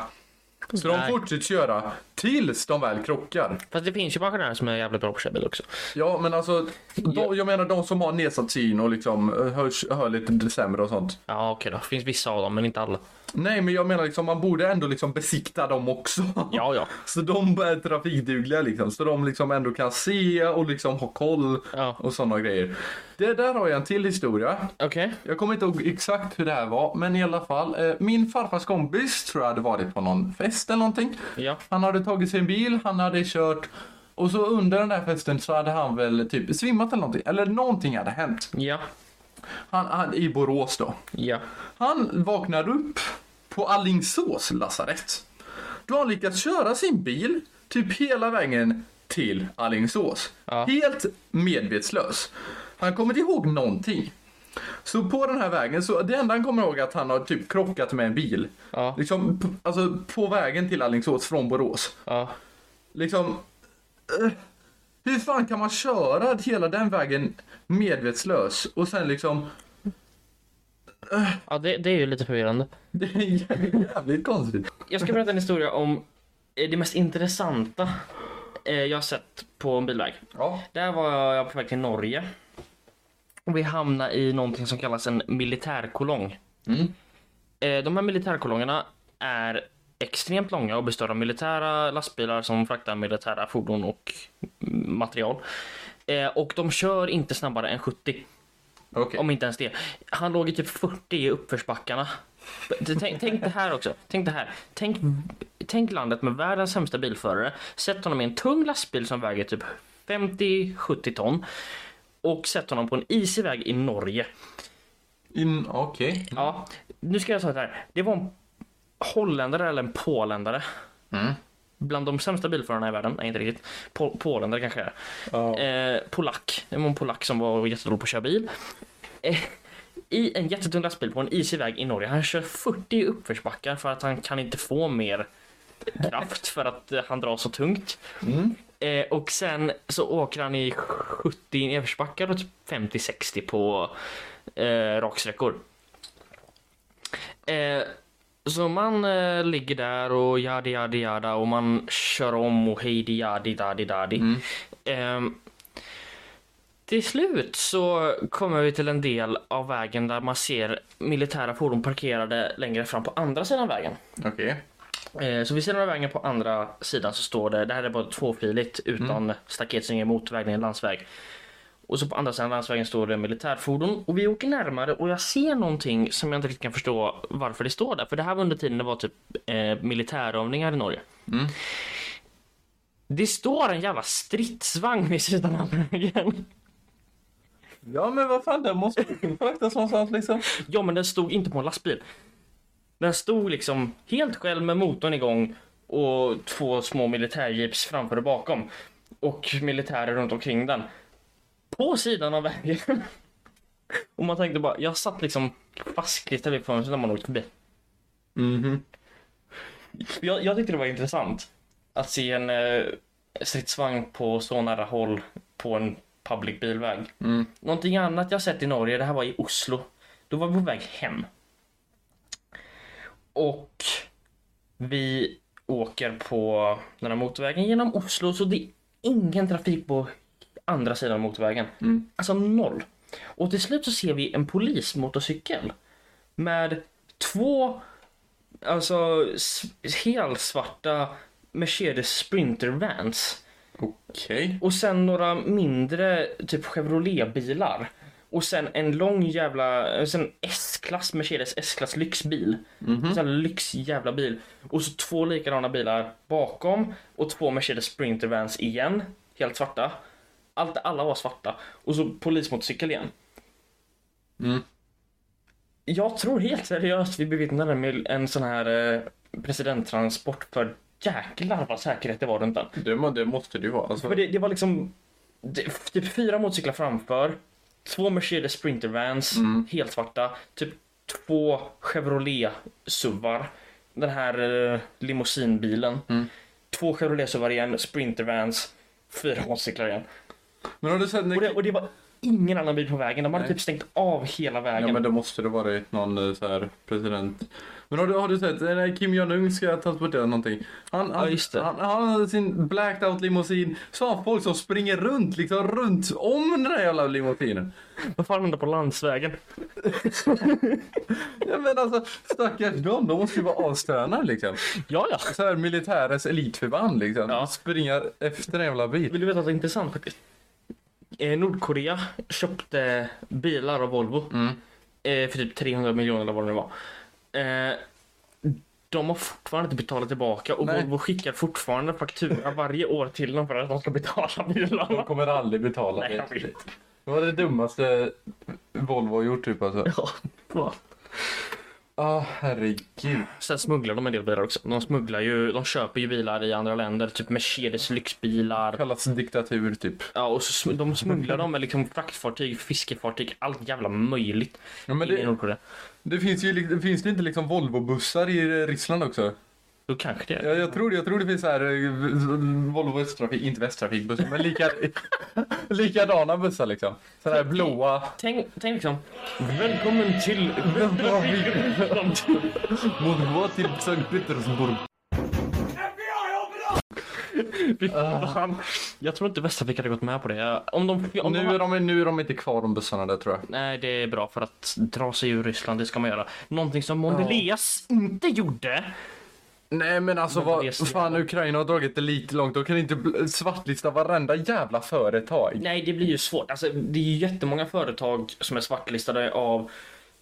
Speaker 3: Så de fortsätter köra tills de väl krockar.
Speaker 4: Fast det finns ju pensionärer som är jävligt bra på att köra bil också.
Speaker 3: Ja men alltså, de, jag menar de som har nedsatt syn och liksom eh, hör, hör lite sämre och sånt.
Speaker 4: Ja okej då, det finns vissa av dem men inte alla.
Speaker 3: Nej men jag menar liksom man borde ändå liksom besikta dem också.
Speaker 4: Ja ja.
Speaker 3: Så de är trafikdugliga liksom. Så de liksom ändå kan se och liksom ha koll
Speaker 4: Ja.
Speaker 3: och sådana grejer. Det där har jag en till historia.
Speaker 4: Okej.
Speaker 3: Jag kommer inte ihåg exakt hur det här var, men i alla fall. Eh, min farfars kompis tror jag hade varit på någon fest eller någonting.
Speaker 4: Ja.
Speaker 3: Han hade tagit sin bil, han hade kört och så under den där festen så hade han väl typ svimmat eller någonting. Eller någonting hade hänt.
Speaker 4: Ja.
Speaker 3: Han, han, I Borås då.
Speaker 4: Ja.
Speaker 3: Han vaknar upp på Allingsås lasarett. Då har han lyckats köra sin bil typ hela vägen till Allingsås.
Speaker 4: Ja.
Speaker 3: Helt medvetslös. Han kommer inte ihåg någonting. Så på den här vägen, så det enda han kommer ihåg är att han har typ krockat med en bil.
Speaker 4: Ja.
Speaker 3: Liksom, alltså på vägen till Allingsås från Borås.
Speaker 4: Ja.
Speaker 3: Liksom, eh, hur fan kan man köra hela den vägen medvetslös och sen liksom,
Speaker 4: Ja det, det är ju lite förvirrande.
Speaker 3: det är jävligt, jävligt konstigt.
Speaker 4: Jag ska berätta en historia om eh, det mest intressanta eh, jag har sett på en bilväg.
Speaker 3: Ja.
Speaker 4: Där var jag på väg till Norge. Och vi hamnade i någonting som kallas en militärkolong.
Speaker 3: Mm.
Speaker 4: Eh, De här militärkolongerna är extremt långa och består av militära lastbilar som fraktar militära fordon och material. Eh, Och de kör inte snabbare än 70,
Speaker 3: Okej.
Speaker 4: om inte ens det. Han låg i typ 40 i uppförsbackarna. Tänk, tänk det här också. Tänk det här. Tänk, tänk landet med världens sämsta bilförare. Sätt honom i en tung lastbil som väger typ 50-70 ton. Och sätt honom på en isig väg i Norge.
Speaker 3: Okej.
Speaker 4: Ja, nu ska jag säga så här. Det var en holländare eller en påländare.
Speaker 3: Mm.
Speaker 4: Bland de sämsta bilförarna i världen. Nej, inte riktigt. Po- påländare kanske är.
Speaker 3: Ja.
Speaker 4: Eh, polack. Det var en polack som var jättedålig på att köra bil. Eh, I en jättetung lastbil på en isig väg i Norge. Han kör 40 uppförsbackar för att han kan inte få mer kraft för att eh, han drar så tungt.
Speaker 3: Mm.
Speaker 4: Eh, och sen så åker han i 70 i nedförsbackar och typ 50-60 på eh, raksträckor. Eh, så man eh, ligger där och jadi jadi jada och man kör om och hejdi jadi dadi dadi.
Speaker 3: Mm.
Speaker 4: Ehm, till slut så kommer vi till en del av vägen där man ser militära fordon parkerade längre fram på andra sidan vägen.
Speaker 3: Okej.
Speaker 4: Eh, Så vid sidan av vägen på andra sidan så står det, det här är bara tvåfiligt utan staket som är motorväg, det är en landsväg. Och så på andra sidan landsvägen står det militärfordon och vi åker närmare och jag ser någonting som jag inte riktigt kan förstå varför det står där. För det här var under tiden det var typ eh, militärövningar i Norge.
Speaker 3: Mm.
Speaker 4: Det står en jävla stridsvagn vid sidan av vägen.
Speaker 3: Ja men vad fan, den måste ju fraktas någonstans liksom.
Speaker 4: Ja, men den stod inte på en lastbil. Den stod liksom helt själv med motorn igång och två små militärjeeps framför och bakom. Och militärer runt omkring den. På sidan av vägen. Och man tänkte bara, jag satt liksom fastklistrad vid fönstret när man åkte förbi.
Speaker 3: Mhm.
Speaker 4: Jag, jag tyckte det var intressant att se en eh, stridsvagn på så nära håll på en public bilväg.
Speaker 3: Mm.
Speaker 4: Någonting annat jag sett i Norge, det här var i Oslo. Då var vi på väg hem. Och vi åker på den här motorvägen genom Oslo så det ingen trafik på andra sidan motorvägen.
Speaker 3: Mm.
Speaker 4: Alltså noll. Och till slut så ser vi en polismotorcykel med två alltså s- helsvarta Mercedes Sprinter Vans
Speaker 3: Okej.
Speaker 4: och sen några mindre typ Chevrolet-bilar. Och sen en lång jävla, sen S-klass, Mercedes S-klass lyxbil.
Speaker 3: Mhm.
Speaker 4: En sån här lyx jävla bil. Och så två likadana bilar bakom och två Mercedes Sprinter Vans igen. Helt svarta. Allt, alla var svarta. Och så polismotorcykel igen.
Speaker 3: Mm.
Speaker 4: Jag tror helt seriöst vi bevittnade med en sån här eh, presidenttransport för jäklar vad säkerhet det var runt den.
Speaker 3: Det, det måste det ju vara. Alltså,
Speaker 4: För det, det var liksom det, typ fyra motorcyklar framför, två Mercedes Sprinter Vans,
Speaker 3: Mm.
Speaker 4: helt svarta, typ två Chevrolet SUVar, den här eh, limousinbilen,
Speaker 3: Mm.
Speaker 4: två Chevrolet SUVar igen, Sprinter Vans, fyra motorcyklar igen.
Speaker 3: Men har du sett när...
Speaker 4: Och det, och det var ingen annan bil på vägen, de hade
Speaker 3: Nej.
Speaker 4: typ stängt av hela vägen.
Speaker 3: Ja men då måste det vara någon eh, så här president. Men har du, har du sett när Kim Jong-Un ska transportera någonting? Han, han,
Speaker 4: Ja, just det.
Speaker 3: han, han hade sin blacked out limousin. Så har folk som springer runt, liksom runt om den där jävla limousinen.
Speaker 4: Vad fan hände på landsvägen?
Speaker 3: Ja men alltså stackars dem, de måste ju vara avstönade liksom.
Speaker 4: Ja, ja.
Speaker 3: Så här militärens elitförband liksom.
Speaker 4: Ja.
Speaker 3: Springa efter en jävla bil.
Speaker 4: Vill du veta något intressant faktiskt? Eh, Nordkorea köpte bilar av Volvo
Speaker 3: Mm.
Speaker 4: eh, för typ 300 miljoner eller vad det nu var. Eh, de har fortfarande inte betalat tillbaka och
Speaker 3: Nej.
Speaker 4: Volvo skickar fortfarande faktura varje år till dem för att de ska betala
Speaker 3: De
Speaker 4: bilarna.
Speaker 3: kommer aldrig betala
Speaker 4: Nej,
Speaker 3: det. Det var det dummaste Volvo har gjort typ alltså.
Speaker 4: Ja, bra.
Speaker 3: Ah herregud.
Speaker 4: Sen smugglar de en del bilar också. De smugglar ju, de köper ju bilar i andra länder, typ Mercedes lyxbilar.
Speaker 3: Kallas diktatur typ.
Speaker 4: Ja, och så sm- de smugglar dem med liksom fraktfartyg, fiskefartyg, allt jävla möjligt
Speaker 3: Ja, men det, det finns ju det finns det inte liksom Volvo-bussar i Ryssland också?
Speaker 4: Då kanske det är.
Speaker 3: Jag, jag, tror, jag tror det finns så här eh, Volvo Västtrafik, inte Västtrafikbussar, men lika, likadana bussar liksom. Sådana här blåa.
Speaker 4: Tänk, tänk liksom, välkommen till Västtrafikryssland.
Speaker 3: Moskva till Sankt Petersburg.
Speaker 4: Fy fan. Jag tror inte Västtrafik hade gått med på det. Om de, om
Speaker 3: Nu
Speaker 4: de
Speaker 3: är, de, nu är de inte kvar de bussarna där tror jag.
Speaker 4: Nej, det är bra för att dra sig ur Ryssland, det ska man göra. Någonting som Mondeleas inte gjorde.
Speaker 3: Nej men alltså vad fan Ukraina har dragit det lite långt. De kan inte svartlista varenda jävla företag.
Speaker 4: Nej, det blir ju svårt. Alltså, det är ju jättemånga företag som är svartlistade av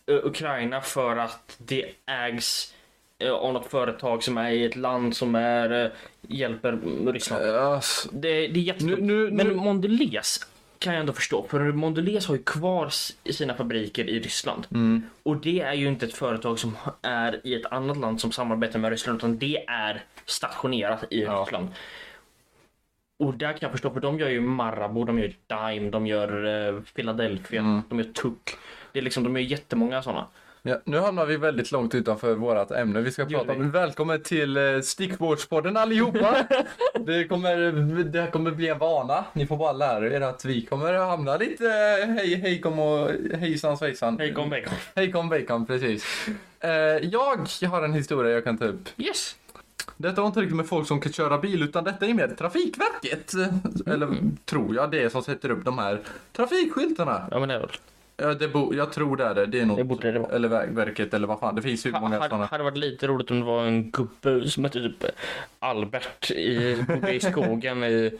Speaker 4: eh, Ukraina för att det ägs eh, av något företag som är i ett land som är, eh, hjälper Ryssland.
Speaker 3: Alltså,
Speaker 4: Det, det är jättestort.
Speaker 3: Nu- nu-
Speaker 4: Men
Speaker 3: nu-
Speaker 4: Mondelez kan jag ändå förstå. För Mondelez har ju kvar sina fabriker i Ryssland.
Speaker 3: mm.
Speaker 4: Och det är ju inte ett företag som är i ett annat land som samarbetar med Ryssland. Utan det är stationerat i
Speaker 3: Ja.
Speaker 4: Ryssland. Och där kan jag förstå, för de gör ju Marabou, de gör Dime, de gör eh, Philadelphia,
Speaker 3: Mm.
Speaker 4: de gör Tuck. Det är liksom, de är jättemånga sådana.
Speaker 3: Ja, nu hamnar vi väldigt långt utanför vårt ämne. Vi ska prata om välkommen till eh, Stickvårdspodden allihopa. det, kommer, det här kommer bli en vana. Ni får bara lära er att vi kommer hamna lite eh, hej hejkom och hejsan svejsan.
Speaker 4: Hej kom bacon.
Speaker 3: Hejkom bacon, precis. Eh, jag har en historia jag kan ta upp.
Speaker 4: Yes!
Speaker 3: Detta har inte riktigt med folk som kan köra bil utan detta är med Trafikverket. Eller tror jag det är som sätter upp de här trafikskyltarna.
Speaker 4: Ja men det är väl.
Speaker 3: Ja, det bo, jag tror det är det. Det är nog,
Speaker 4: Det borde det vara.
Speaker 3: Eller Vägverket eller vad fan. Det finns ju många
Speaker 4: hade,
Speaker 3: sådana.
Speaker 4: hade varit lite roligt om det var en gubbe som hette typ Albert i, i skogen i,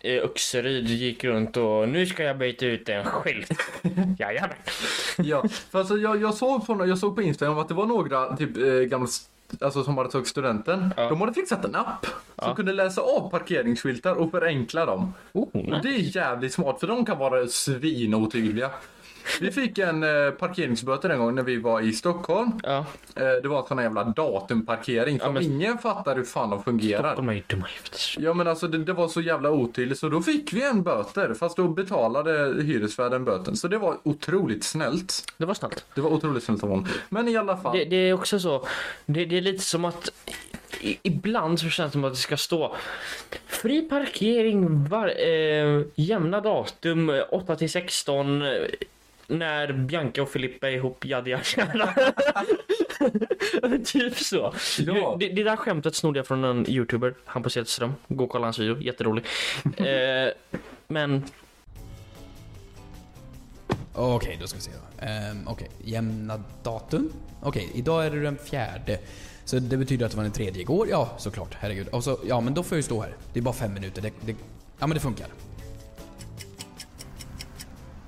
Speaker 4: i Öxeryd gick runt och nu ska jag byta ut en skylt. Jajamän.
Speaker 3: Ja, för alltså jag, jag, såg på, jag såg på Instagram att det var några typ eh, gamla Alltså som hade tagit studenten.
Speaker 4: Ja.
Speaker 3: De hade fixat en app som
Speaker 4: Ja.
Speaker 3: kunde läsa av parkeringsskyltar och förenkla dem.
Speaker 4: Oh,
Speaker 3: Och det är jävligt smart för de kan vara svinotydliga. Vi fick en eh, parkeringsböter en gång när vi var i Stockholm.
Speaker 4: Ja,
Speaker 3: Eh, det var en sån här jävla datumparkering som
Speaker 4: men-
Speaker 3: ingen fattar hur fan de fungerar.
Speaker 4: Stockholm är ju dumma
Speaker 3: Ja men alltså det, det var så jävla otydligt så då fick vi en böter fast då betalade hyresvärden böten. Så det var otroligt snällt.
Speaker 4: Det var snällt.
Speaker 3: Det var otroligt snällt av honom. Men i alla fall.
Speaker 4: Det, det är också så. Det, det är lite som att i, ibland så känns det som att det ska stå fri parkering var, eh, jämna datum eh, 8 till 16 eh, när Bianca och Filippa är ihop, yada yada. typ så.
Speaker 3: Ja.
Speaker 4: Det, det där skämtet snodde jag från en youtuber, Hampus Hedström. Gå och kolla hans video, jätterolig. eh, men
Speaker 1: Okej, då ska vi se. Um, Okej, jämna datum. Okej, idag är det den fjärde. Så det betyder att det var den tredje igår. Ja, såklart. Herregud. Och så, ja, men då får jag ju stå här. Det är bara fem minuter. Det, det, ja, men det funkar.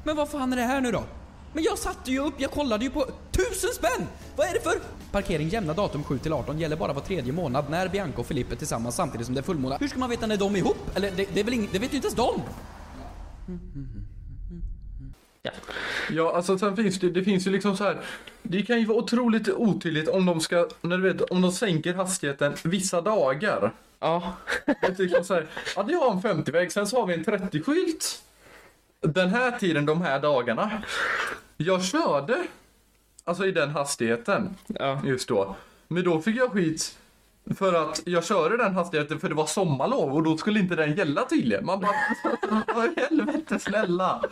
Speaker 1: Men vad fan är det här nu då? Men jag satte ju upp, jag kollade ju på tusen spänn! Vad är det för? Parkering jämna datum 7 till 18 gäller bara var tredje månad när Bianca och Filippa är tillsammans samtidigt som det är fullmåne. Hur ska man veta när de är ihop? Eller det, det är väl ing, det vet ju inte ens de!
Speaker 4: ja.
Speaker 3: Ja, alltså sen finns det, det finns ju liksom så här. Det kan ju vara otroligt otydligt om de ska, när du vet, om de sänker hastigheten vissa dagar.
Speaker 4: ja.
Speaker 3: Det är liksom så här, ja det har en 50-väg, sen så har vi en 30-skylt. Den här tiden, de här dagarna. Jag körde, alltså i den hastigheten,
Speaker 4: ja.
Speaker 3: just då. Men då fick jag skit för att jag körde den hastigheten för det var sommarlov och då skulle inte den gälla tydligen. Man bara, vad i helvete snälla.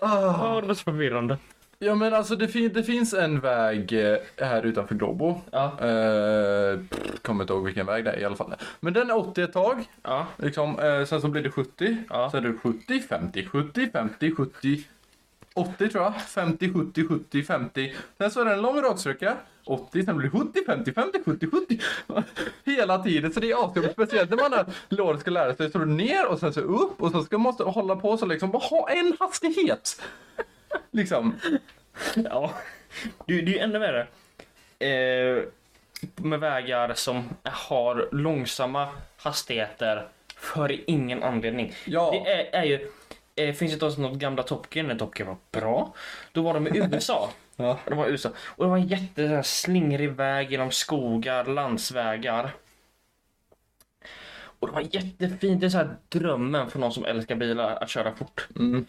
Speaker 3: Ah.
Speaker 4: Ja, det var så förvirrande.
Speaker 3: Ja men alltså det, fin- det finns en väg eh, här utanför Globo.
Speaker 4: Ja.
Speaker 3: Eh, pff, kommer inte ihåg vilken väg det är i alla fall. Men den är 80 ett tag.
Speaker 4: Ja.
Speaker 3: Liksom, eh, sen så blir det 70.
Speaker 4: Ja.
Speaker 3: Sen är det 70, 50, 70, 50, 70, 80 tror jag. 50, 70, 70, 50. Sen så är det en lång raksträcka. 80, sen blir det 70, 50, 50, 70, 70. Hela tiden. Så det är avskum. Speciellt när man har låret ska lära sig. Så du ner och sen så upp och så ska man måste hålla på så liksom. Bara ha en hastighet. Liksom.
Speaker 4: Ja. Det, det är ju ännu värre. Eh, med vägar som har långsamma hastigheter för ingen anledning.
Speaker 3: Ja.
Speaker 4: Det är, är ju... Eh, finns det inte något gamla Top Gun när Top Gun var bra? Då var de i USA.
Speaker 3: Ja.
Speaker 4: De var i USA. Och det var en jätte så här, slingrig väg genom skogar, landsvägar. Och det var jättefint. Det är så här drömmen för någon som älskar bilar att köra fort.
Speaker 3: Mm.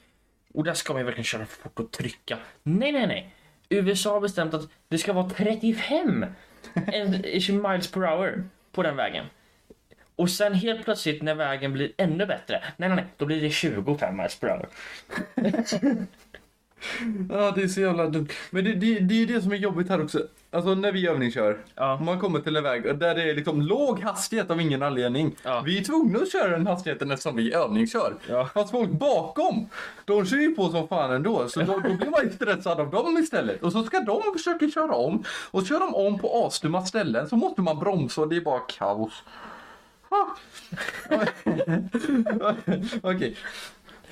Speaker 4: Och där ska man ju verkligen köra fort och trycka. Nej, nej, nej. USA har bestämt att det ska vara 35 miles per hour på den vägen. Och sen helt plötsligt när vägen blir ännu bättre, nej, nej, nej, då blir det 25 miles per hour.
Speaker 3: Ja, det är så jävla dumt. Men det, det, det är det som är jobbigt här också. Alltså när vi övningskör.
Speaker 4: Ja.
Speaker 3: Man kommer till en väg där det är liksom låg hastighet av ingen anledning.
Speaker 4: Ja.
Speaker 3: Vi är tvungna att köra den hastigheten eftersom vi övningskör.
Speaker 4: Ja.
Speaker 3: Fast folk bakom, de kör ju på som fan ändå. Så då, då blir man ju stressad av dem istället. Och så ska de försöka köra om. Och kör de om på asdumma ställen så måste man bromsa och det är bara kaos. Ah. Okej.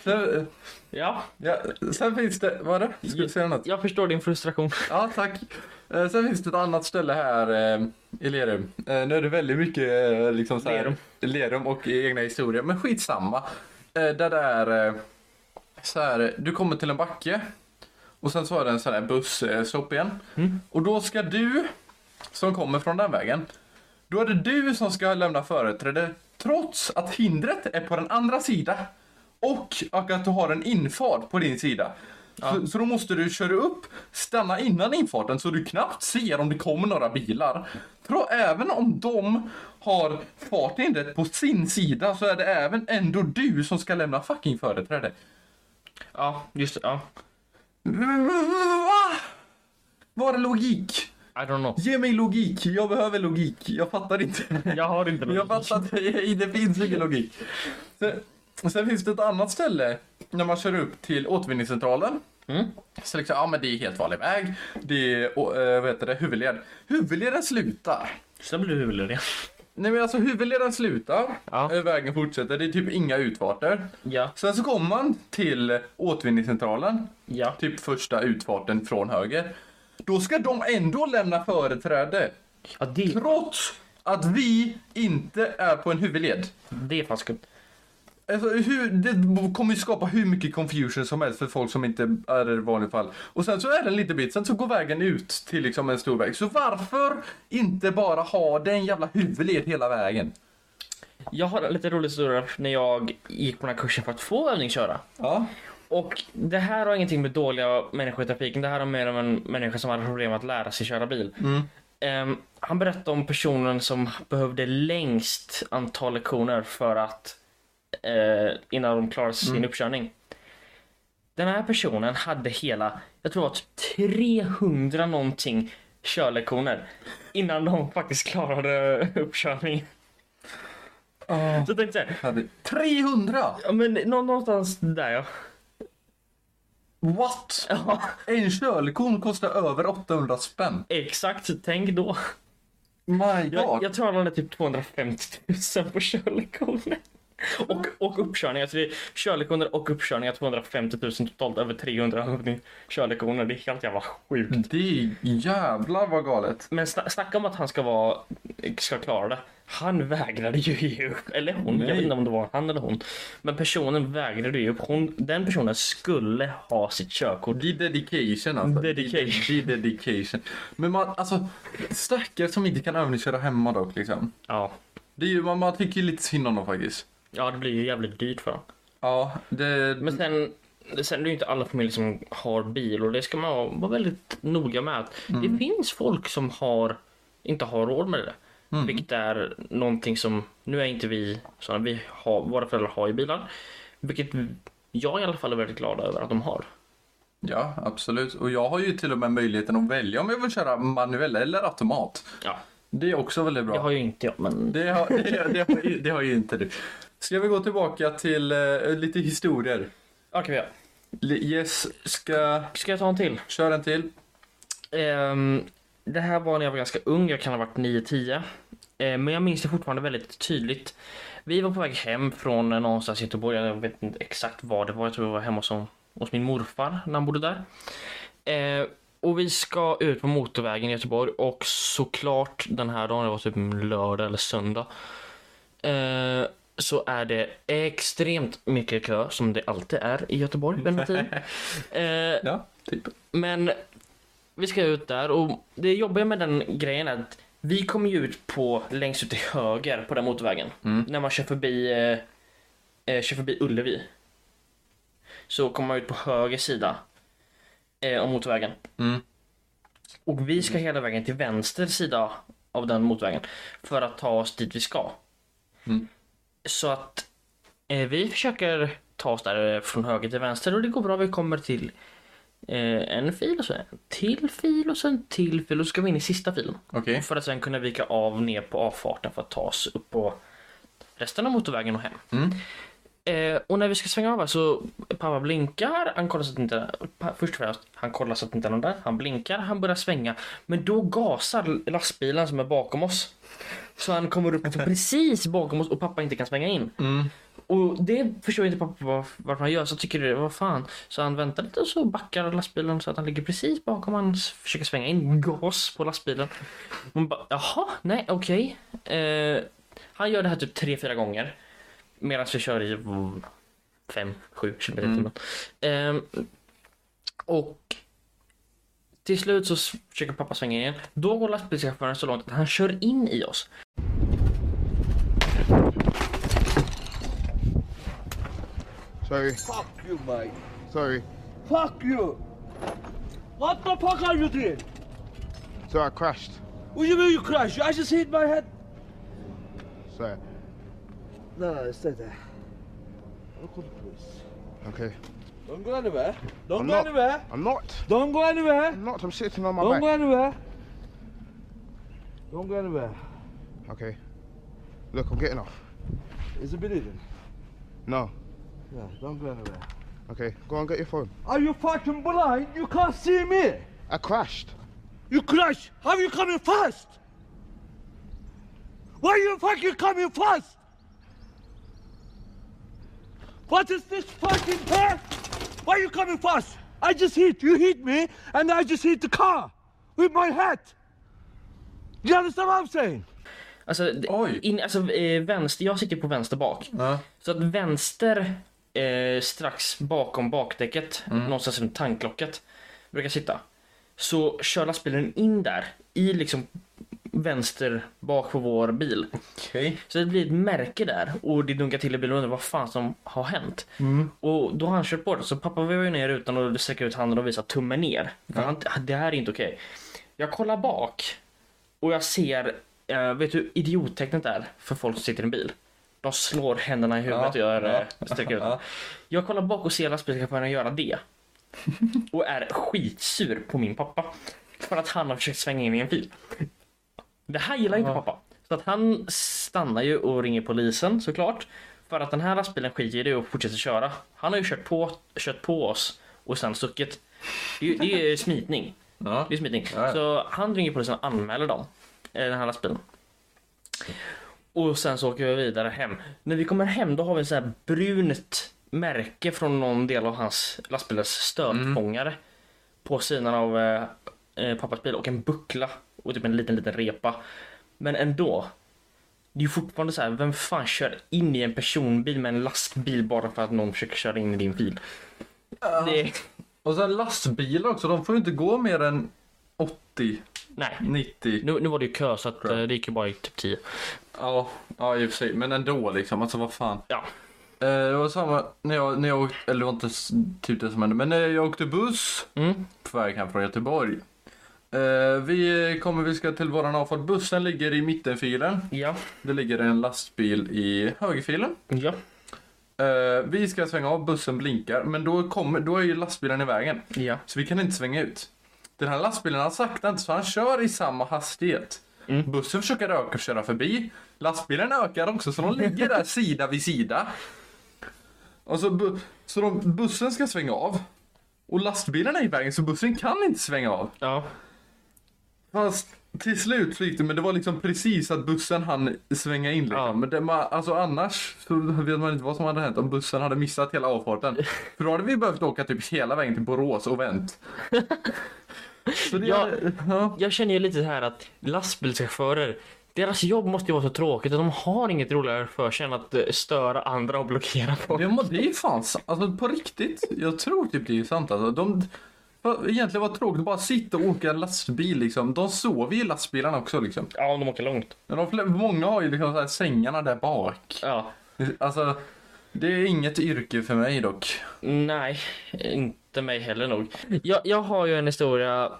Speaker 3: Sen,
Speaker 4: Ja,
Speaker 3: ja, sen finns det, vad är det? Ska du säga något?
Speaker 4: jag förstår din frustration.
Speaker 3: Ja, tack. Eh, sen finns det ett annat ställe här eh, i Lerum. Eh, nu är det väldigt mycket eh, liksom så här,
Speaker 4: Lerum.
Speaker 3: Lerum och egna historier, men skitsamma. Där det är så här, du kommer till en backe och sen så är det en sån här busstopp igen.
Speaker 4: Mm.
Speaker 3: Och då ska du, som kommer från den vägen, då är det du som ska lämna företräde trots att hindret är på den andra sidan. Och, att du har en infart på din sida. Så, så då måste du köra upp, stanna innan infarten så du knappt ser om det kommer några bilar. Tro, även om de har farthindret på sin sida så är det även ändå du som ska lämna fucking företräde.
Speaker 4: Ja, just det. Ja.
Speaker 3: Va? Var är logik?
Speaker 4: I don't know.
Speaker 3: Ge mig logik, jag behöver logik. Jag fattar inte.
Speaker 4: Jag har inte
Speaker 3: Jag fattar att det, finns ingen logik. Sen, sen finns det ett annat ställe när man kör upp till återvinningscentralen.
Speaker 4: Mm.
Speaker 3: Så liksom, ja men det är helt vanlig väg. Det är, och, eh, vad heter det, huvudled. Huvudleden slutar.
Speaker 4: Så blir du huvudlös.
Speaker 3: Nej men alltså huvudleden slutar.
Speaker 4: Ja.
Speaker 3: Eh, Vägen fortsätter. Det är typ inga utfarter.
Speaker 4: Ja,
Speaker 3: Sen så kommer man till återvinningscentralen.
Speaker 4: ja.
Speaker 3: Typ första utfarten från höger. Då ska de ändå lämna företräde.
Speaker 4: ja det,
Speaker 3: Trots att vi inte är på en huvudled.
Speaker 4: det är fan skumt.
Speaker 3: Alltså, hur, det kommer ju skapa hur mycket confusion som helst för folk som inte är i vanliga fall. Och sen så är det en liten bit, sen så går vägen ut till liksom en stor väg. Så varför inte bara ha den jävla huvudled hela vägen?
Speaker 4: Jag har lite rolig historia när jag gick på den här kursen för att få övningsköra.
Speaker 3: Ja.
Speaker 4: Och det här har ingenting med dåliga människor i trafiken. Det här har mer om en människa som hade problem att lära sig köra bil.
Speaker 3: Mm.
Speaker 4: Ehm, han berättade om personen som behövde längst antal lektioner för att eh, innan de klarade sin
Speaker 3: Mm.
Speaker 4: uppkörning. Den här personen hade hela, jag tror att 300 någonting körlektioner innan de faktiskt klarade uppkörning.
Speaker 3: Ja.
Speaker 4: Så jag tänkte så här,
Speaker 3: 300?
Speaker 4: ja men nå- någonstans där ja.
Speaker 3: What?
Speaker 4: ja.
Speaker 3: En körlektion kostar över 800 spänn.
Speaker 4: Exakt, tänk då.
Speaker 3: My
Speaker 4: Jag,
Speaker 3: god.
Speaker 4: jag tror han hade typ 250 000 på körlektioner. Och, och uppkörningar, så det är körlektioner och uppkörningar 250 000 totalt över 300 körlektioner. Det är helt jävla sjukt.
Speaker 3: Det är jävlar vad galet.
Speaker 4: Men sna- snacka om att han ska vara, ska klara det. Han vägrade ju ge upp. Eller hon, jag
Speaker 3: Nej.
Speaker 4: vet inte om det var han eller hon. Men personen vägrade ge upp. Hon, den personen skulle ha sitt körkort.
Speaker 3: Det är dedication alltså.
Speaker 4: Dedication.
Speaker 3: Det är dedication. Men man, alltså, stackare som inte kan övningsköra hemma dock liksom.
Speaker 4: Ja.
Speaker 3: Det är ju, man, man tycker ju lite synd om dem faktiskt.
Speaker 4: Ja, det blir ju jävligt dyrt för dem.
Speaker 3: Ja, det...
Speaker 4: Men sen, sen är det ju inte alla familjer som har bil och det ska man vara väldigt noga med. Att Det finns folk som har, inte har råd med det.
Speaker 3: Mm.
Speaker 4: Vilket är någonting som, nu är inte vi sådana, vi har, våra föräldrar har ju bilar. Vilket jag i alla fall är väldigt glad över att de har.
Speaker 3: Ja, absolut. Och jag har ju till och med möjligheten att välja om jag vill köra manuell eller automat.
Speaker 4: Ja,
Speaker 3: Det är också väldigt bra.
Speaker 4: det har ju inte jag men
Speaker 3: Det har, det, det, har, det har ju inte du. Ska vi gå tillbaka till eh, lite historier?
Speaker 4: Ja.
Speaker 3: Li- Yes, ska...
Speaker 4: Ska jag ta en till?
Speaker 3: Kör en till.
Speaker 4: Ehm, det här var när jag var ganska ung, jag kan ha varit 9-10. Ehm, men jag minns det fortfarande väldigt tydligt. Vi var på väg hem från någonstans i Göteborg, jag vet inte exakt var det var, jag tror jag var hemma hos, hos min morfar när han bodde där. Ehm, och vi ska ut på motorvägen i Göteborg och såklart den här dagen, det var typ en lördag eller söndag. ehm, så är det extremt mycket kö som det alltid är i Göteborg vid den här tiden. Ehm,
Speaker 3: Ja, typ.
Speaker 4: men vi ska ut där och det jobbiga med den grejen är att vi kommer ju ut på längst ut till höger på den motorvägen.
Speaker 3: Mm.
Speaker 4: När man kör förbi, eh, eh, kör förbi Ullevi. Så kommer man ut på höger sida eh, av motorvägen.
Speaker 3: Mm.
Speaker 4: Och vi ska hela vägen till vänster sida av den motorvägen för att ta oss dit vi ska.
Speaker 3: Mm.
Speaker 4: Så att eh, vi försöker ta oss där eh, från höger till vänster och det går bra. Vi kommer till eh, en fil och så en till fil och så en till fil och så ska vi in i sista filen.
Speaker 3: Okej.
Speaker 4: För att sen kunna vika av ner på avfarten för att ta oss upp på resten av motorvägen och hem.
Speaker 3: Mm.
Speaker 4: Eh, och när vi ska svänga av så pappa blinkar, han kollar så att inte, först och främst, han kollar så att inte är någon där, han blinkar, han börjar svänga. Men då gasar lastbilen som är bakom oss. Så han kommer upp precis bakom oss och pappa inte kan svänga in.
Speaker 3: Mm.
Speaker 4: Och det förstår inte pappa var, varför han gör, så tycker det, vad fan. Så han väntar lite och så backar lastbilen så att han ligger precis bakom han försöker svänga in gas på lastbilen. Man bara, jaha, nej, okej. Eh, han gör det här typ tre, fyra gånger. Medan vi kör i mm, fem, sju kilometer i timmen. Eh, och till slut så försöker pappa svänga igen. Då går lastbilschauffören så långt att han kör in i oss.
Speaker 5: Sorry.
Speaker 2: Fuck you, mate.
Speaker 5: Sorry.
Speaker 2: Fuck you. What the fuck are you doing?
Speaker 5: So I crashed.
Speaker 2: What do you mean you crashed? I just hit my head.
Speaker 5: Sorry.
Speaker 2: No, no, stay there. I'll call the police.
Speaker 5: Okay.
Speaker 2: Don't go anywhere. Don't
Speaker 5: I'm
Speaker 2: go
Speaker 5: not.
Speaker 2: anywhere.
Speaker 5: I'm not.
Speaker 2: Don't go anywhere.
Speaker 5: I'm not. I'm sitting on my
Speaker 2: Don't go anywhere. Don't go anywhere.
Speaker 5: Okay. Look, I'm getting off.
Speaker 2: Is it bleeding?
Speaker 5: No.
Speaker 2: Yeah, don't go anywhere.
Speaker 5: Okay. Go on, get your phone.
Speaker 2: Are you fucking blind? You can't see me.
Speaker 5: I crashed.
Speaker 2: You crashed. How are you coming fast? Why are you fucking coming fast? What is this fucking car? Why are you coming fast? I just hit, you hit me, and I just hit the car with my hat. Do you understand what I'm saying?
Speaker 4: Alltså, in, alltså eh, vänster, jag sitter på vänster bak.
Speaker 3: Ja.
Speaker 4: Så att vänster eh, strax bakom bakdäcket, någonstans runt tanklocket, brukar sitta. Så kör lastbilen in där, i liksom vänster bak på vår bil.
Speaker 3: Okej.
Speaker 4: Så det blir ett märke där och det dunkar till i bilen och undrar vad fan som har hänt. Och då har han kört det. Så pappa var ju ner utan och sträcker ut handen och visar tummen ner. För han, det här är inte okej. Jag kollar bak och jag ser, eh, vet du hur idiottecknet är för folk som sitter i en bil? De slår händerna i huvudet och gör,
Speaker 3: ja.
Speaker 4: eh, sträcker ut.
Speaker 3: Ja.
Speaker 4: Jag kollar bak och ser lastbilschauffören göra det. Och är skitsur på min pappa. För att han har försökt svänga in i en fil. Det här gillar inte pappa. Så att han stannar ju och ringer polisen såklart. För att den här lastbilen skiter i det och fortsätter köra. Han har ju kört på, kört på oss och sen stuckit. Det är, ju- det är smitning.
Speaker 3: Ja.
Speaker 4: Det är smitning.
Speaker 3: Ja.
Speaker 4: Så han ringer polisen och anmäler dem. eh, Den här lastbilen. Och sen så åker vi vidare hem. När vi kommer hem då har vi en sån här brunt märke från någon del av hans lastbilens stötfångare. På sidan av eh, pappas bil och en buckla och typ en liten liten repa. Men ändå. Det är ju fortfarande så här, vem fan kör in i en personbil med en lastbil bara för att någon försöker köra in i din fil? Det,
Speaker 3: Och sen lastbilar också, de får ju inte gå mer än 80,
Speaker 4: nej.
Speaker 3: 90.
Speaker 4: Nu, nu var det ju kö så att eh, det gick ju bara i typ 10.
Speaker 3: Ja, ja i och för sig. Men ändå liksom. Alltså vad fan.
Speaker 4: Ja.
Speaker 3: Eh, det var samma när jag, när jag åkte, eller det var inte typ det som hände, men när jag åkte buss
Speaker 4: Mm.
Speaker 3: på väg hem från Göteborg. Eh, vi kommer, vi ska till våran avfart. Bussen ligger i mittenfilen.
Speaker 4: Ja.
Speaker 3: Det ligger en lastbil i högerfilen.
Speaker 4: Ja.
Speaker 3: Eh, vi ska svänga av, bussen blinkar, men då, kommer, då är ju lastbilen i vägen.
Speaker 4: Ja.
Speaker 3: Så vi kan inte svänga ut. Den här lastbilen han saktar inte så han kör i samma hastighet.
Speaker 4: Mm.
Speaker 3: Bussen försöker öka och köra förbi. Lastbilen ökar också så de ligger där sida vid sida. Och så, bu- så de, bussen ska svänga av. Och lastbilen är i vägen så bussen kan inte svänga av.
Speaker 4: Ja.
Speaker 3: Fast till slut så gick det, men det var liksom precis att bussen hann svänga in liksom.
Speaker 4: Ja.
Speaker 3: Men det, man, alltså annars så vet man inte vad som hade hänt om bussen hade missat hela avfarten. För då hade vi behövt åka typ hela vägen till Borås och vänt. Så det,
Speaker 4: Ja.
Speaker 3: ja.
Speaker 4: Jag känner ju lite så här att lastbilschaufförer, deras jobb måste ju vara så tråkigt att de har inget roligare för sig än att eh, störa andra och blockera folk.
Speaker 3: Det, må- det är fan sant. Alltså på riktigt. Jag tror typ det är sant alltså. De, egentligen var det tråkigt att bara sitta och åka lastbil liksom. De sover ju i lastbilarna också liksom.
Speaker 4: Ja, om de åker långt.
Speaker 3: Men de, många har ju liksom så här sängarna där bak.
Speaker 4: Ja.
Speaker 3: Alltså, det är inget yrke för mig dock.
Speaker 4: Nej, inte mig heller nog. Jag, jag har ju en historia,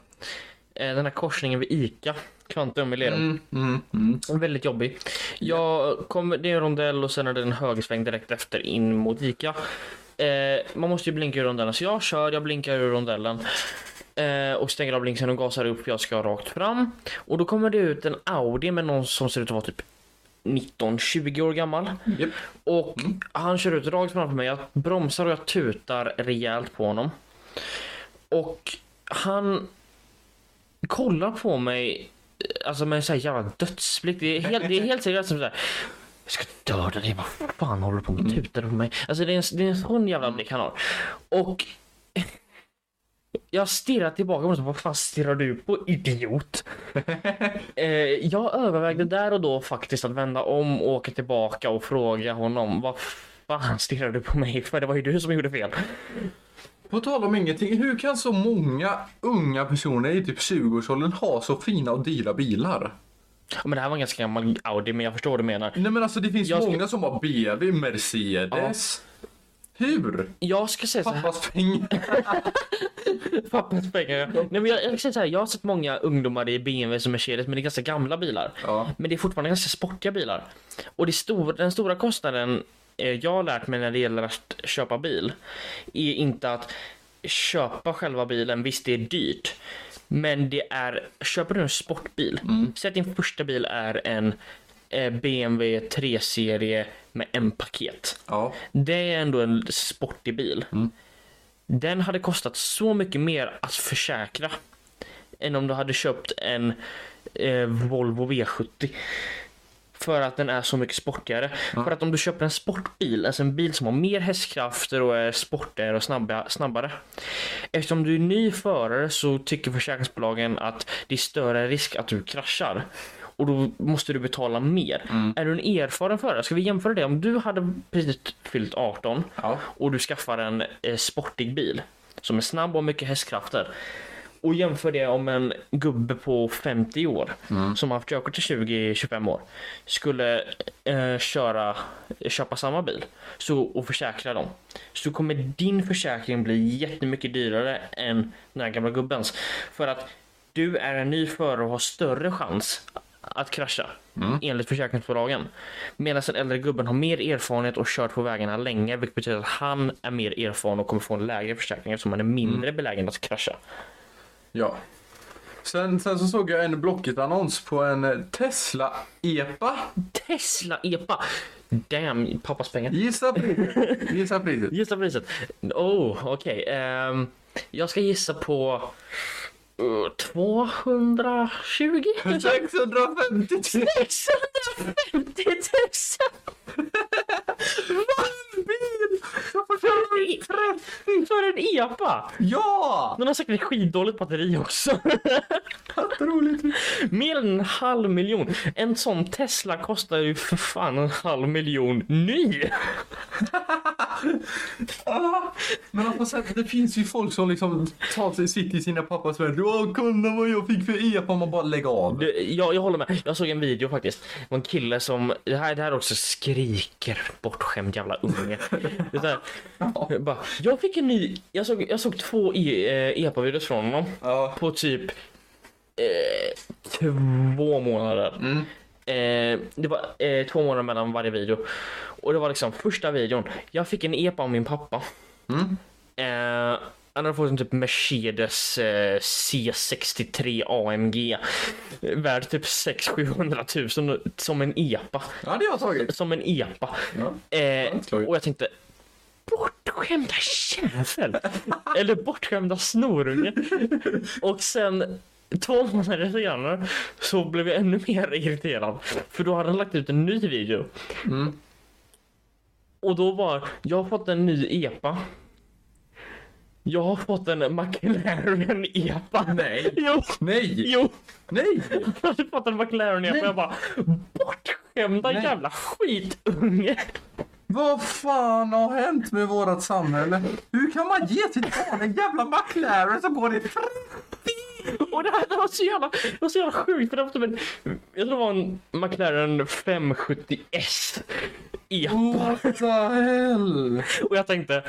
Speaker 4: eh, den här korsningen vid ICA, Kvantum i Lerum.
Speaker 3: Mm, mm, mm.
Speaker 4: Väldigt jobbig. Jag kom, det är en rondell och sen är det en högersväng direkt efter in mot Ica. Eh, man måste ju blinka ur rondellen så jag kör, jag blinkar ur rondellen. Eh, och stänger av blinksen och gasar upp, jag ska rakt fram. Och då kommer det ut en Audi med någon som ser ut att vara typ 19-20 år gammal.
Speaker 3: Japp.
Speaker 4: Och han kör ut rakt framför mig, jag bromsar och jag tutar rejält på honom. Och han kollar på mig Alltså med en sån här jävla dödsblick. Det är helt, det är helt seriöst som såhär. Jag ska döda dig, vad fan håller du på med? Tutar på mig? Alltså det är, en, det är en sån jävla blick han har. Och jag stirrar tillbaka på honom. Vad fan stirrar du på idiot? eh, jag övervägde där och då faktiskt att vända om och åka tillbaka och fråga honom. Vad fan stirrar du på mig för? Det var ju du som gjorde fel.
Speaker 3: På tal om ingenting, hur kan så många unga personer i typ 20-årsåldern ha så fina och dyra bilar?
Speaker 4: Ja, Men det här var en ganska gammal Audi men jag förstår vad du menar.
Speaker 3: Nej men alltså det finns
Speaker 4: Jag ska-
Speaker 3: många som har BMW, Mercedes. Hur?
Speaker 4: Jag ska säga.
Speaker 3: Pappas pengar.
Speaker 4: Pappas pengar. Nej, men jag, jag, säga så här, jag har sett många ungdomar i BMW och Mercedes men det är ganska gamla bilar.
Speaker 3: Ja.
Speaker 4: Men det är fortfarande ganska sportiga bilar. Och det stor, den stora kostnaden eh, jag har lärt mig när det gäller att köpa bil är inte att köpa själva bilen, visst det är dyrt. Men det är, köper du en sportbil, säg att din första bil är en eh, BMW 3-serie med M-paket.
Speaker 3: Ja.
Speaker 4: Det är ändå en sportig bil. Den hade kostat så mycket mer att försäkra än om du hade köpt en eh, Volvo V70. För att den är så mycket sportigare. För att om du köper en sportbil, alltså en bil som har mer hästkrafter och är sportigare och snabba, snabbare. Eftersom du är ny förare så tycker försäkringsbolagen att det är större risk att du kraschar. Och då måste du betala mer. Är du en erfaren förare, ska vi jämföra det? Om du hade precis fyllt 18
Speaker 3: Ja.
Speaker 4: och du skaffar en eh, sportig bil som är snabb och mycket hästkrafter och jämför det om en gubbe på 50 år som har haft körkort i 20-25 år skulle eh, köra, köpa samma bil så, och försäkra dem. Så kommer din försäkring bli jättemycket dyrare än den här gamla gubbens. För att du är en ny förare och har större chans att krascha enligt försäkringsbolagen. Medan den äldre gubben har mer erfarenhet och kört på vägarna länge vilket betyder att han är mer erfaren och kommer få en lägre försäkring eftersom han är mindre belägen att krascha.
Speaker 3: Ja. Sen, sen så såg jag en Blocket-annons på en eh, Tesla-epa.
Speaker 4: Tesla-epa. Damn, pappas pengar.
Speaker 3: Gissa priset. Gissa priset.
Speaker 4: Gissa priset. Oh, okej. Ehm, jag ska gissa på uh, 220 000.
Speaker 3: 650 000.
Speaker 4: 650 000! För, för en epa!
Speaker 3: Ja!
Speaker 4: Den har säkert skitdåligt batteri också.
Speaker 3: Roligt.
Speaker 4: Mer än en halv miljon. En sån Tesla kostar ju för fan en halv miljon ny.
Speaker 3: Ah, men säger, det finns ju folk som liksom tar sig sitt i sina pappas värld. Åh, kolla vad jag fick för epa. Man bara lägger av.
Speaker 4: Du, jag, jag håller med. Jag såg en video faktiskt. Det var en kille som, det här, det här också skriker bortskämd jävla unge. Det där, jag bara, jag fick en ny, jag såg, jag såg två e, eh, epa-videos från honom
Speaker 3: Ja.
Speaker 4: på typ eh, två månader.
Speaker 3: Mm.
Speaker 4: Eh, det var eh, två månader mellan varje video. Och det var liksom första videon. Jag fick en epa av min pappa.
Speaker 3: Mm.
Speaker 4: Eh, han hade fått en typ Mercedes eh, C63 AMG. Värd typ 600-700 000 som en epa.
Speaker 3: Ja, det har jag tagit.
Speaker 4: Som en epa.
Speaker 3: Ja.
Speaker 4: Eh, och jag tänkte Bortskämda jävel! Eller bortskämda snorunge. Och sen två månader senare så blev jag ännu mer irriterad. För då hade han lagt ut en ny video.
Speaker 3: Mm.
Speaker 4: Och då var, jag har fått en ny EPA. Jag har fått en McLaren EPA.
Speaker 3: Nej.
Speaker 4: Jo,
Speaker 3: Nej!
Speaker 4: jo.
Speaker 3: Nej!
Speaker 4: Jag hade fått en McLaren EPA. Jag bara, bortskämda
Speaker 3: Nej.
Speaker 4: jävla skitunge.
Speaker 3: Vad fan har hänt med vårat samhälle? Hur kan man ge sitt barn en jävla McLaren som går i
Speaker 4: Och det här det var så jävla, det var så jävla sjukt för det var typ en, jag tror det var en McLaren 570S EPA.
Speaker 3: What the hell?
Speaker 4: Och jag tänkte,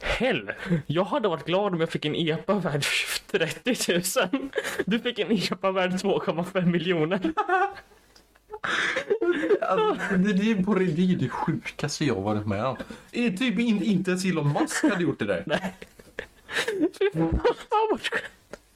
Speaker 4: hell, jag hade varit glad om jag fick en EPA värd 30 000. Du fick en EPA värd 2,5 miljoner.
Speaker 3: Alltså, det, är på det, det sjukaste jag varit med om. Eh, Typ in, inte ens Elon Musk hade gjort det där.
Speaker 4: Bortskämt.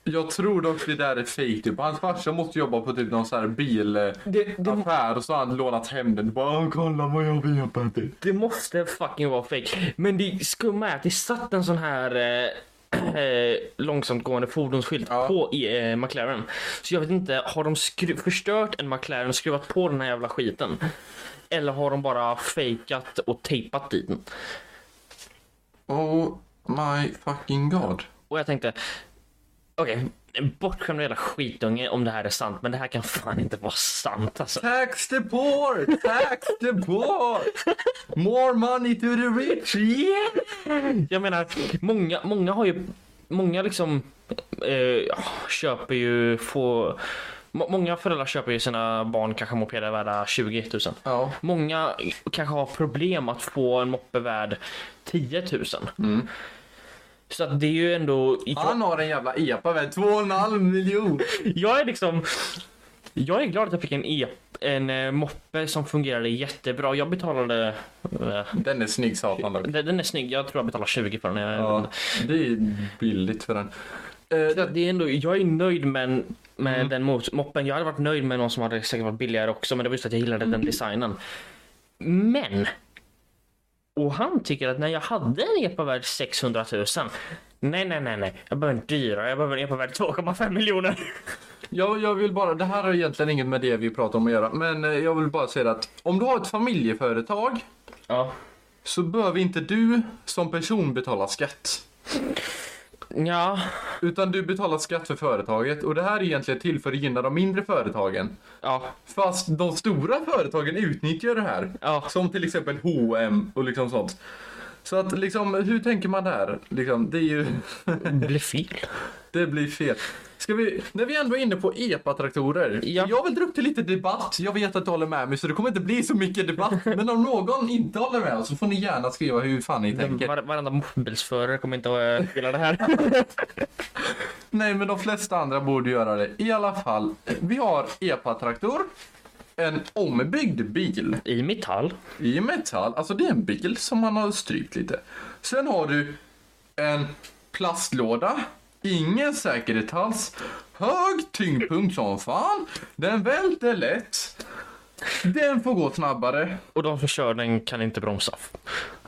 Speaker 3: Jag tror dock det där är fake typ. Hans farsa måste jobba på typ någon sån här bilaffär och så har han lånat hem den. Bara "Åh, kolla vad jag har vepat det.
Speaker 4: Det måste fucking vara fake. Men det skumma är att det satt en sån här eh, eh, långsamt gående fordonsskylt
Speaker 3: Ja.
Speaker 4: på eh, McLaren. Så jag vet inte, har de förstört en McLaren och skruvat på den här jävla skiten? Eller har de bara fejkat och tejpat dit den?
Speaker 3: Oh my fucking god.
Speaker 4: Och jag tänkte, okej, en bortskämd jävla skitunge om det här är sant, men det här kan fan inte vara sant alltså.
Speaker 3: Tax the poor! Tax the poor! More money to the rich! Yeah!
Speaker 4: Jag menar, många, många har ju, många liksom eh, köper ju, få, må- många föräldrar köper ju sina barn kanske mopeder värda 20 000.
Speaker 3: Ja.
Speaker 4: Många kanske har problem att få en moppe värd 10 000.
Speaker 3: Mm.
Speaker 4: Så att det är ju ändå,
Speaker 3: Han har en jävla epa värd 2,5 miljon.
Speaker 4: jag är liksom, jag är glad att jag fick en, e, en eh, moppe som fungerade jättebra. Jag betalade, eh,
Speaker 3: Den är snygg satan dock.
Speaker 4: den den är snygg, jag tror jag betalade 20 för den.
Speaker 3: Ja, det är billigt för den. Eh,
Speaker 4: Så det är ändå, jag är nöjd med, med
Speaker 3: Mm.
Speaker 4: den moppen. Jag hade varit nöjd med någon som hade säkert varit billigare också, men det var just att jag gillade den designen. Men! Och han tycker att när jag hade en epa värd 600 000 Nej, nej, nej, nej. Jag behöver en dyrare. Jag behöver en epa värd 2,5 miljoner.
Speaker 3: Jag, jag vill bara, det här har egentligen inget med det vi pratar om att göra, men eh, jag vill bara säga att om du har ett familjeföretag
Speaker 4: Ja.
Speaker 3: så behöver inte du som person betala skatt.
Speaker 4: Ja.
Speaker 3: Utan du betalar skatt för företaget och det här är egentligen till för att gynna de mindre företagen.
Speaker 4: Ja.
Speaker 3: Fast de stora företagen utnyttjar det här.
Speaker 4: Ja.
Speaker 3: Som till exempel H&M och liksom sånt. Så att liksom, hur tänker man där? Liksom, det är ju,
Speaker 4: Det blev fel.
Speaker 3: det blir fel. Ska vi, när vi ändå är inne på EPA-traktorer.
Speaker 4: Ja.
Speaker 3: Jag vill dra upp till lite debatt. Jag vet att du håller med mig så det kommer inte bli så mycket debatt. Men om någon inte håller med så får ni gärna skriva hur fan ni tänker.
Speaker 4: Var, varenda mobilsförare kommer inte att äh, gilla det här.
Speaker 3: Nej, men de flesta andra borde göra det. I alla fall, vi har EPA-traktor. En ombyggd bil
Speaker 4: I metall.
Speaker 3: i metall. Alltså det är en bil som man har strypt lite. Sen har du en plastlåda ingen säkerhet alls, hög tyngdpunkt som fan, den välter lätt, den får gå snabbare.
Speaker 4: Och de som kör den kan inte bromsa.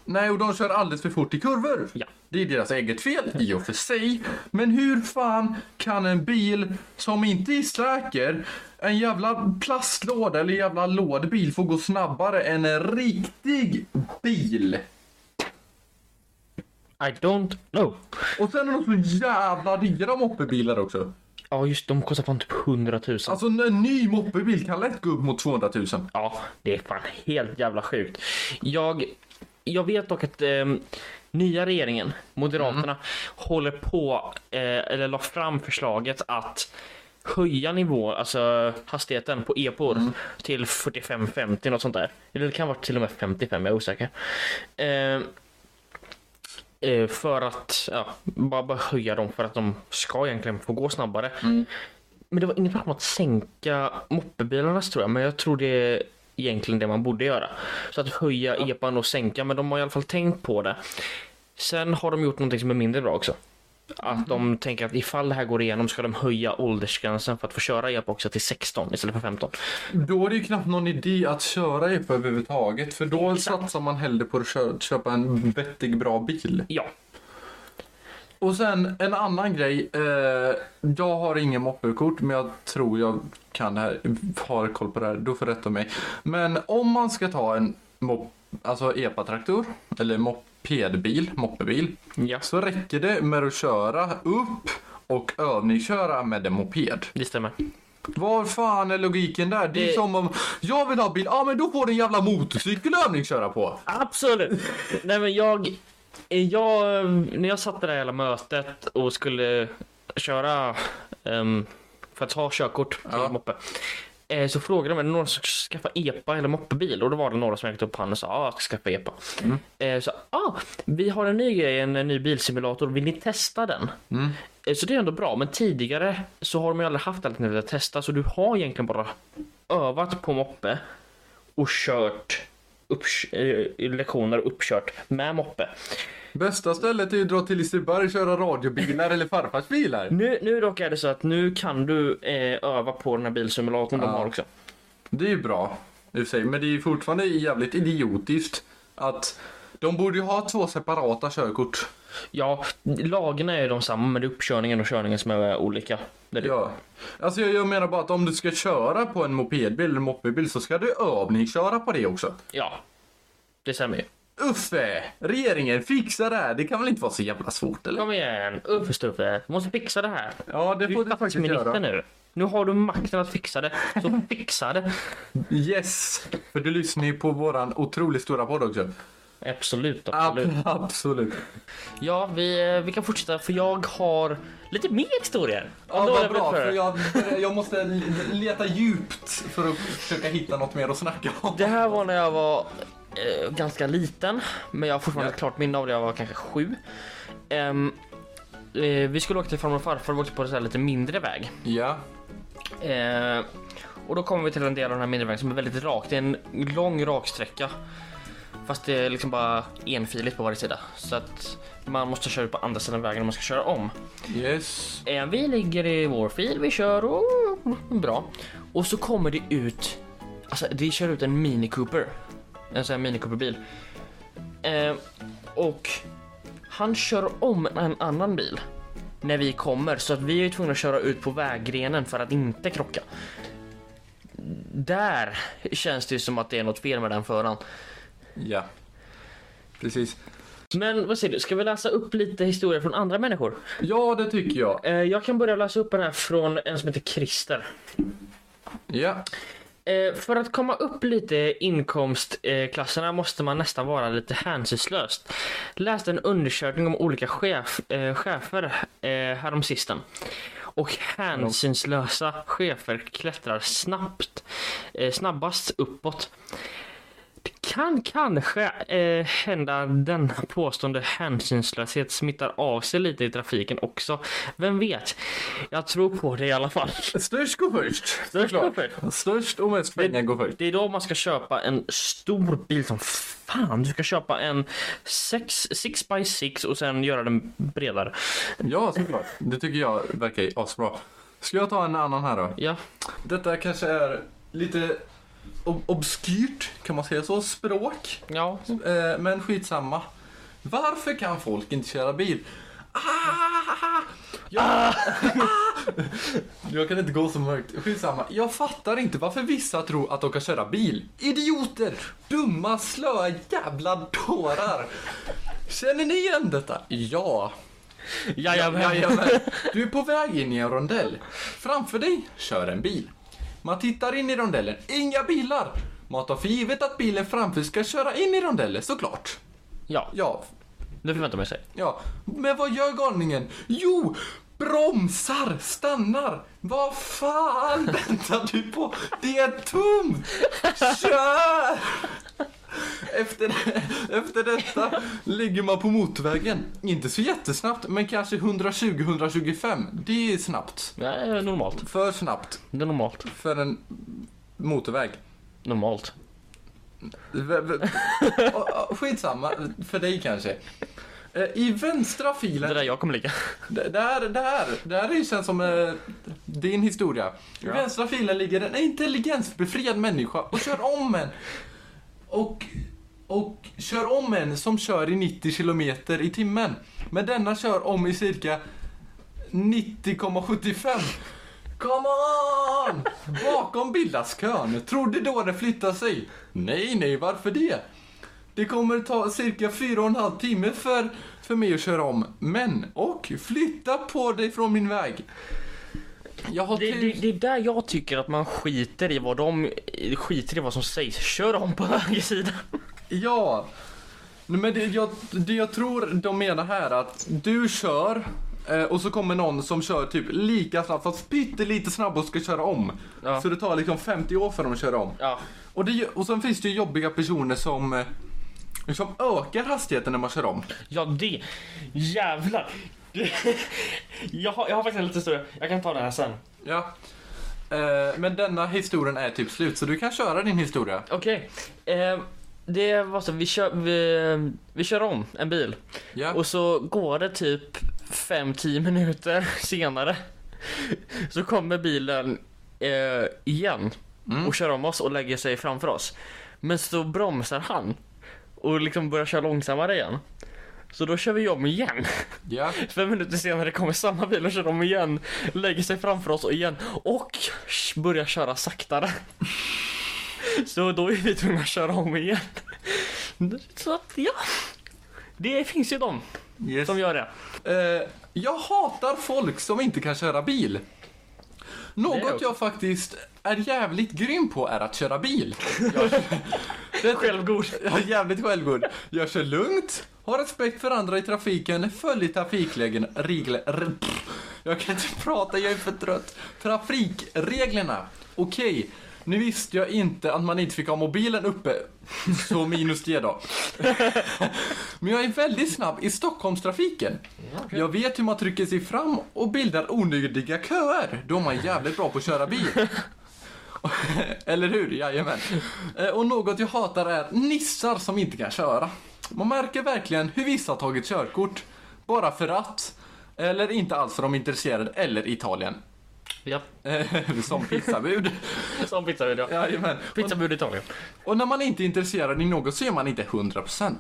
Speaker 3: Nej, och de kör alldeles för fort i kurvor.
Speaker 4: Ja.
Speaker 3: Det är deras eget fel i och för sig. Men hur fan kan en bil som inte är säker, en jävla plastlåda eller jävla lådbil få gå snabbare än en riktig bil?
Speaker 4: I don't know.
Speaker 3: Och sen är de så jävla dyra moppebilar också.
Speaker 4: Ja, just de kostar fan typ 100 000.
Speaker 3: Alltså en ny moppebil kan lätt gå upp mot 200 000.
Speaker 4: Ja, det är fan helt jävla sjukt. Jag, jag vet dock att ehm, nya regeringen, Moderaterna, håller på, eh, eller la fram förslaget att höja nivå, alltså hastigheten på epor till 45-50 något sånt där. Eller det kan vara till och med 55, jag är osäker. Eh, eh, för att, ja, bara, bara höja dem för att de ska egentligen få gå snabbare. Men det var inget om att sänka moppebilarnas tror jag, men jag tror det är egentligen det man borde göra. Så att höja epan och sänka, men de har i alla fall tänkt på det. Sen har de gjort någonting som är mindre bra också. Att de tänker att ifall det här går igenom ska de höja åldersgränsen för att få köra epa också till 16 istället för 15.
Speaker 3: Då är det ju knappt någon idé att köra EPA överhuvudtaget. För då satsar man hellre på att kö- köpa en vettig bra bil.
Speaker 4: Ja,
Speaker 3: Och sen en annan grej. Eh, jag har ingen moppekort men jag tror jag kan det här. Har koll på det här. Du får rätta mig. Men om man ska ta en mop, alltså EPA-traktor eller mopedbil, moppebil.
Speaker 4: ja,
Speaker 3: Så räcker det med att köra upp och övningsköra med en moped.
Speaker 4: det stämmer.
Speaker 3: Var fan är logiken där? Det är
Speaker 4: Det-
Speaker 3: som om jag vill ha bil, ja men då får du en jävla motorcykel övningsköra på.
Speaker 4: Absolut! Nej men jag, jag, när jag satt det här hela mötet och skulle köra ehm, för att ta körkort till
Speaker 3: Ja.
Speaker 4: moppe. Eh, Så frågade de mig, någon som ska skaffa EPA eller moppebil? Och då var det några som räckte upp handen och sa, ja jag ska skaffa EPA. Eh, Så, ah, vi har en ny grej, en, ny bilsimulator, vill ni testa den? Eh, Så det är ändå bra, men tidigare så har de ju aldrig haft alternativet att testa, så du har egentligen bara övat på moppe och kört upp, lektioner uppkört med moppe.
Speaker 3: Bästa stället är ju att dra till Liseberg och köra radiobilar eller farfars bilar.
Speaker 4: Nu, nu dock är det så att nu kan du eh, öva på den här bilsimulatorn de
Speaker 3: Ja.
Speaker 4: har också.
Speaker 3: Det är ju bra i och för sig, men det är ju fortfarande jävligt idiotiskt att de borde ju ha två separata körkort.
Speaker 4: Ja, lagarna är ju de samma men det är uppkörningen och körningen som är olika. Det är det.
Speaker 3: Ja. Alltså jag, jag menar bara att om du ska köra på en mopedbil eller moppebil så ska du övningsköra på det också.
Speaker 4: ja, det stämmer ju.
Speaker 3: Uffe! Regeringen, fixa det här. Det kan väl inte vara så jävla svårt eller?
Speaker 4: Kom igen, Uffe Stuffe, du måste fixa det här.
Speaker 3: Ja, det
Speaker 4: Du
Speaker 3: får
Speaker 4: är
Speaker 3: du faktiskt göra.
Speaker 4: nu. Nu har du makten att fixa det, så fixa det.
Speaker 3: Yes! För du lyssnar ju på våran otroligt stora podd också.
Speaker 4: Absolut, absolut.
Speaker 3: Ab- absolut.
Speaker 4: Ja, vi, eh, vi kan fortsätta för jag har lite mer historier.
Speaker 3: Ja,
Speaker 4: du
Speaker 3: vad bra,
Speaker 4: för
Speaker 3: jag, jag måste leta djupt för att försöka hitta något mer att snacka om.
Speaker 4: Det här var när jag var eh, ganska liten, men jag har fortfarande
Speaker 3: Ja.
Speaker 4: ett klart minne av det. Jag var kanske sju. Ehm, eh, vi skulle åka till farmor och farfar och åkte på en lite mindre väg.
Speaker 3: Ja.
Speaker 4: Eh, och då kommer vi till en del av den här mindre vägen som är väldigt rak. Det är en lång raksträcka. Fast det är liksom bara enfiligt på varje sida. Så att man måste köra ut på andra sidan vägen om man ska köra om.
Speaker 3: Yes.
Speaker 4: Eh, Vi ligger i vår fil, vi kör och bra. Och så kommer det ut, alltså det kör ut en Mini Cooper. En sån här Mini Cooper bil. Eh, och han kör om en annan bil när vi kommer så att vi är tvungna att köra ut på vägrenen för att inte krocka. Där känns det ju som att det är något fel med den föraren.
Speaker 3: Ja. Precis.
Speaker 4: Men vad säger du, ska vi läsa upp lite historier från andra människor?
Speaker 3: Ja, det tycker jag.
Speaker 4: Eh, Jag kan börja läsa upp den här från en som heter Christer.
Speaker 3: Ja.
Speaker 4: Eh, för att komma upp lite i inkomstklasserna måste man nästan vara lite hänsynslös. Läste en undersökning om olika chef, eh, chefer eh, häromsisten. Och hänsynslösa chefer klättrar snabbt, eh, snabbast uppåt. Det kan kanske eh, hända denna påstående hänsynslöshet smittar av sig lite i trafiken också. Vem vet? Jag tror på det i alla fall.
Speaker 3: Störst går först.
Speaker 4: Störst går först.
Speaker 3: Störst och mest pengar går först.
Speaker 4: Det är då man ska köpa en stor bil som fan. Du ska köpa en 6 by 6 och sen göra den bredare.
Speaker 3: Ja, såklart. Det tycker jag verkar asbra. Ska jag ta en annan här då?
Speaker 4: Ja,
Speaker 3: Detta kanske är lite ob- obskyrt, kan man säga så, språk.
Speaker 4: ja.
Speaker 3: Eh, men skitsamma. Varför kan folk inte köra bil? Ah! Jag, jag kan inte gå så mörkt. Skitsamma. Jag fattar inte varför vissa tror att de kan köra bil. Idioter! Dumma, slöa jävla dårar. Känner ni igen detta? Ja.
Speaker 4: Jajamän.
Speaker 3: Jajamän. Du är på väg in i en rondell. Framför dig kör en bil. Man tittar in i rondellen. Inga bilar! Man tar för givet att bilen framför ska köra in i rondellen, såklart.
Speaker 4: Ja,
Speaker 3: Ja,
Speaker 4: det förväntar man sig.
Speaker 3: ja. Men vad gör galningen? Jo, bromsar, stannar. Vad fan väntar du på? Det är tomt! Kör! Efter, efter detta ligger man på motorvägen. Inte så jättesnabbt, men kanske 120-125. Det är snabbt.
Speaker 4: Ja, det är normalt.
Speaker 3: För snabbt
Speaker 4: Det är normalt.
Speaker 3: för en motorväg.
Speaker 4: Normalt.
Speaker 3: Skitsamma, för dig kanske. Eh, I vänstra
Speaker 4: Det
Speaker 3: filen
Speaker 4: där jag kommer ligga.
Speaker 3: Det det här, det här, det här är ju känns som eh, din historia. I vänstra filen ligger en intelligensbefriad människa och kör om en. Och, och kör om en som kör i 90 kilometer i timmen. Men denna kör om i cirka 90,75. Come on! Bakom bildas kön. Tror du då det flyttar sig? Nej, nej, varför det? Det kommer ta cirka fyra och en halv timme för, för mig att köra om. Men, och flytta på dig från min väg.
Speaker 4: Det,
Speaker 3: tur.
Speaker 4: det, det är där jag tycker att man skiter i vad de skiter i vad som sägs. Kör om på höger sida.
Speaker 3: Ja. Men det jag, det jag tror de menar här är att du kör eh, och så kommer någon som kör typ lika snabbt fast pyttelite snabbare och ska köra om.
Speaker 4: Ja.
Speaker 3: Så det tar liksom 50 år för dem att köra om.
Speaker 4: Ja.
Speaker 3: Och, det, och sen finns det ju jobbiga personer som, eh, som ökar hastigheten när man kör om.
Speaker 4: Ja, det. Jävlar. Jag har, jag har faktiskt en liten historia. Jag kan ta den här sen.
Speaker 3: Ja. Eh, men denna historien är typ slut så du kan köra din historia.
Speaker 4: Okej. Eh, det var så, vi kör, vi, vi kör om en bil.
Speaker 3: Ja.
Speaker 4: Och så går det typ 5-10 minuter senare. Så kommer bilen eh, igen och kör om oss och lägger sig framför oss. Men så bromsar han och liksom börjar köra långsammare igen. Så då kör vi om igen.
Speaker 3: ja.
Speaker 4: Fem minuter senare kommer samma bil och kör om igen, lägger sig framför oss och igen och börjar köra saktare. Så då är vi tvungna att köra om igen. Så att ja, det finns ju de
Speaker 3: Yes.
Speaker 4: som gör det.
Speaker 3: Eh, jag hatar folk som inte kan köra bil. Något jag faktiskt är jävligt grym på är att köra bil. Jag, det,
Speaker 4: Självgod.
Speaker 3: är jävligt självgod. Jag kör lugnt, har respekt för andra i trafiken, följer trafikreglerna. Regler, jag kan inte prata, jag är för trött. Trafikreglerna. Okej, nu visste jag inte att man inte fick ha mobilen uppe. Så minus det då. Men jag är väldigt snabb i Stockholmstrafiken. Jag vet hur man trycker sig fram och bildar onödiga köer. Då är man jävligt bra på att köra bil. Eller hur? Jajamän. Eh, Och något jag hatar är nissar som inte kan köra. Man märker verkligen hur vissa har tagit körkort. Bara för att. Eller inte alls för de är intresserade. Eller Italien.
Speaker 4: Ja,
Speaker 3: Eh, Som pizzabud.
Speaker 4: som pizzabud ja.
Speaker 3: Jajamän.
Speaker 4: Pizzabud Italien.
Speaker 3: Och när man inte är intresserad i något så är man inte 100%.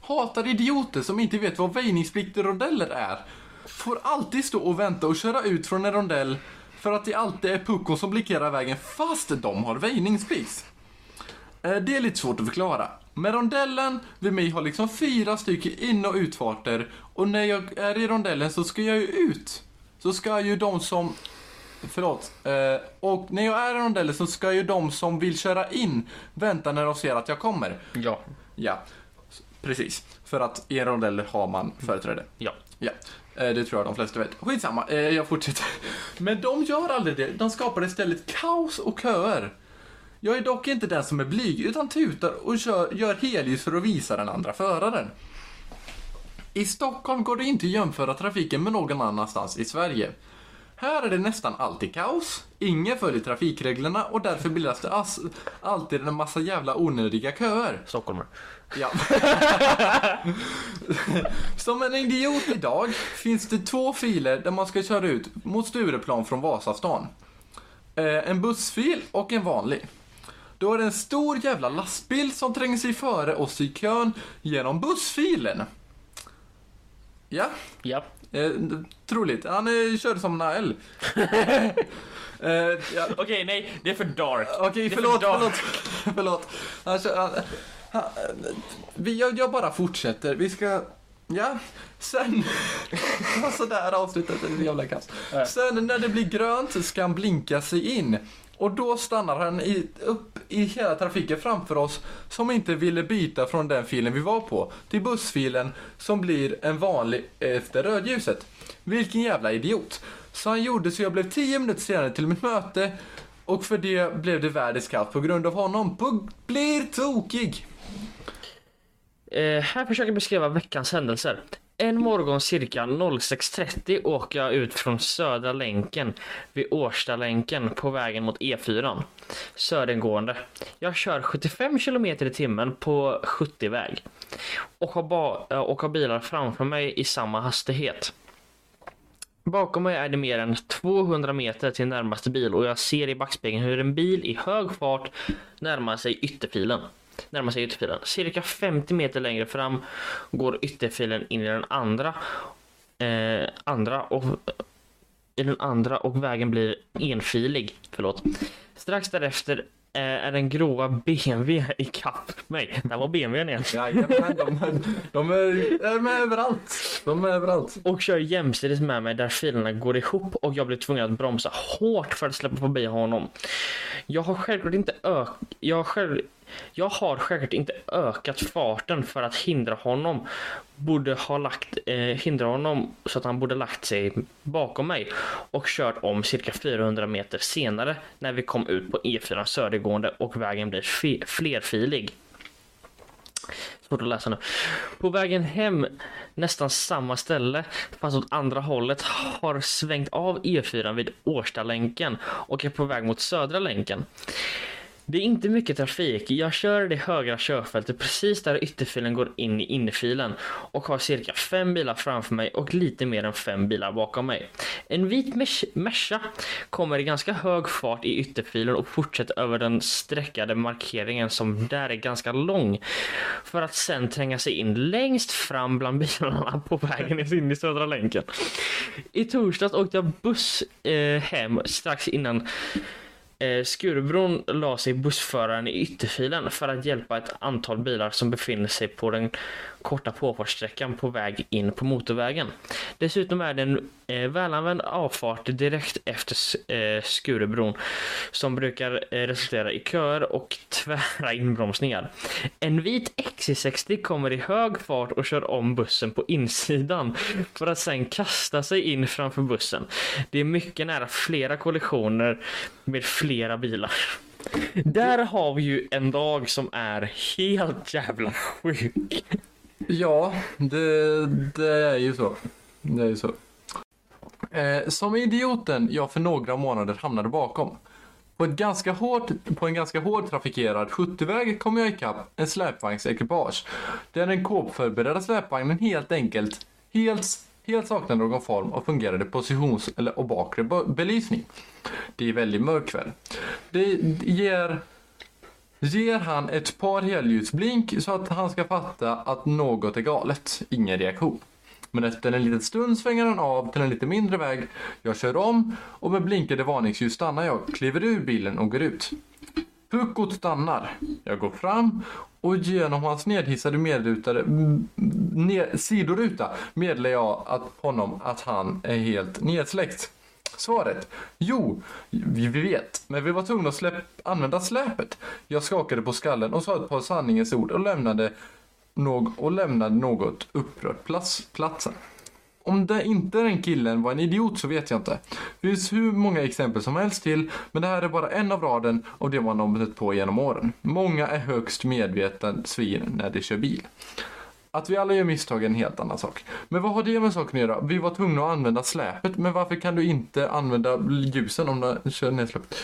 Speaker 3: Hatar idioter som inte vet vad väjningsplikt i rondeller är. Får alltid stå och vänta och köra ut från en rondell för att det alltid är puckon som blockerar vägen fast de har väjningsplikt. Eh, Det är lite svårt att förklara. Men rondellen vid mig har liksom fyra stycken in och utfarter och när jag är i rondellen så ska jag ju ut. Så ska ju de som Förlåt. Eh, och när jag är i rondellen så ska ju de som vill köra in vänta när de ser att jag kommer.
Speaker 4: Ja.
Speaker 3: Ja, precis. För att i en rondell har man företräde.
Speaker 4: Ja.
Speaker 3: Ja, Eh, det tror jag de flesta vet. Skitsamma, eh, jag fortsätter. Men de gör aldrig det. De skapar istället kaos och köer. Jag är dock inte den som är blyg utan tutar och kör, gör helljus för att visa den andra föraren. I Stockholm går det inte att jämföra trafiken med någon annanstans i Sverige. Här är det nästan alltid kaos, ingen följer trafikreglerna och därför bildas det alltid en massa jävla onödiga köer.
Speaker 4: Stockholmare.
Speaker 3: Ja. Som en idiot idag finns det två filer där man ska köra ut mot Stureplan från Vasastan. Eh, en bussfil och en vanlig. Då är det en stor jävla lastbil som tränger sig före oss i kön genom bussfilen. Ja,
Speaker 4: Ja.
Speaker 3: eh, troligt. Han eh, körde som Nael. eh, ja,
Speaker 4: Okej, nej, det är för dark.
Speaker 3: Okej,
Speaker 4: är
Speaker 3: förlåt, förlåt, förlåt. Han, han, vi, jag, jag bara fortsätter. Vi ska... Ja, sen... Sådär avslutat är jävla kast. Sen när det blir grönt ska han blinka sig in. Och då stannar han i, upp i hela trafiken framför oss som inte ville byta från den filen vi var på till bussfilen som blir en vanlig efter rödljuset. Vilken jävla idiot. Så han gjorde så jag blev 10 minuter senare till mitt möte och för det blev det världens kaos på grund av honom. På, blir tokig.
Speaker 4: Eh, här försöker jag beskriva veckans händelser. En morgon cirka 06.30 åker jag ut från Södra länken vid Årstalänken på vägen mot E4. Södergående. Jag kör 75 km i timmen på 70-väg och har, eh, och har bilar framför mig i samma hastighet. Bakom mig är det mer än 200 meter till närmaste bil och jag ser i backspegeln hur en bil i hög fart närmar sig ytterfilen. Närmar sig ytterfilen. Cirka 50 meter längre fram går ytterfilen in i den andra. Eh, andra och i den andra och vägen blir enfilig. Förlåt. Strax därefter eh, är den grova BMW i kapp mig. Där var BMWn igen.
Speaker 3: Jajamän, de, de, är, de är överallt. De är överallt.
Speaker 4: och kör jämsides med mig där filerna går ihop och jag blir tvungen att bromsa hårt för att släppa förbi honom. Jag har självklart inte ök... Jag har, själv jag har självklart inte ökat farten för att hindra honom. Borde ha lagt, eh, hindra honom så att han borde lagt sig bakom mig och kört om cirka 400 meter senare när vi kom ut på E4 södergående och vägen blir flerfilig. Svårt att läsa nu. På vägen hem, nästan samma ställe, fast åt andra hållet, har svängt av E4 vid Årstalänken och är på väg mot Södra länken. Det är inte mycket trafik. Jag kör det högra körfältet precis där ytterfilen går in i innerfilen och har cirka fem bilar framför mig och lite mer än fem bilar bakom mig. En vit Merca kommer i ganska hög fart i ytterfilen och fortsätter över den streckade markeringen som där är ganska lång för att sen tränga sig in längst fram bland bilarna på vägen in i Södra länken. I torsdags åkte jag buss eh, hem strax innan Eh, Skurubron la sig bussföraren i ytterfilen för att hjälpa ett antal bilar som befinner sig på den korta påfartssträckan på väg in på motorvägen. Dessutom är det en eh, välanvänd avfart direkt efter eh, Skurubron som brukar eh, resultera i köer och tvära inbromsningar. En vit XC60 kommer i hög fart och kör om bussen på insidan för att sen kasta sig in framför bussen. Det är mycket nära flera kollisioner med flera bilar. Där har vi ju en dag som är helt jävla sjuk.
Speaker 3: Ja, det, det är ju så. Det är ju så. Eh, som idioten jag för några månader hamnade bakom. På, ett ganska hårt, på en ganska hård trafikerad 70-väg kom jag ikapp en släpvagnsekipage. Där den kåpförberedda släpvagnen helt enkelt helt, helt saknade någon form av fungerande positions eller och bakre belysning. Det är väldigt mörk kväll. Det ger Ger han ett par helljusblink så att han ska fatta att något är galet. Ingen reaktion. Men efter en liten stund svänger han av till en lite mindre väg. Jag kör om och med blinkande varningsljus stannar jag, kliver ur bilen och går ut. Puckot stannar. Jag går fram och genom hans nedhissade medrutade, ned, sidoruta meddelar jag att honom att han är helt nedsläckt. Svaret? Jo, vi vet, men vi var tvungna att släpp, använda släpet. Jag skakade på skallen och sa ett par sanningens ord och lämnade, nog, och lämnade något upprört plats, platsen. om det inte den killen var en idiot så vet jag inte. Det finns hur många exempel som helst till, men det här är bara en av raden av det man har mött på genom åren. Många är högst medvetna svin när de kör bil. Att vi alla gör misstag är en helt annan sak. Men vad har det med saken att göra? Vi var tvungna att använda släpet, men varför kan du inte använda ljusen om du kör nedsläppt?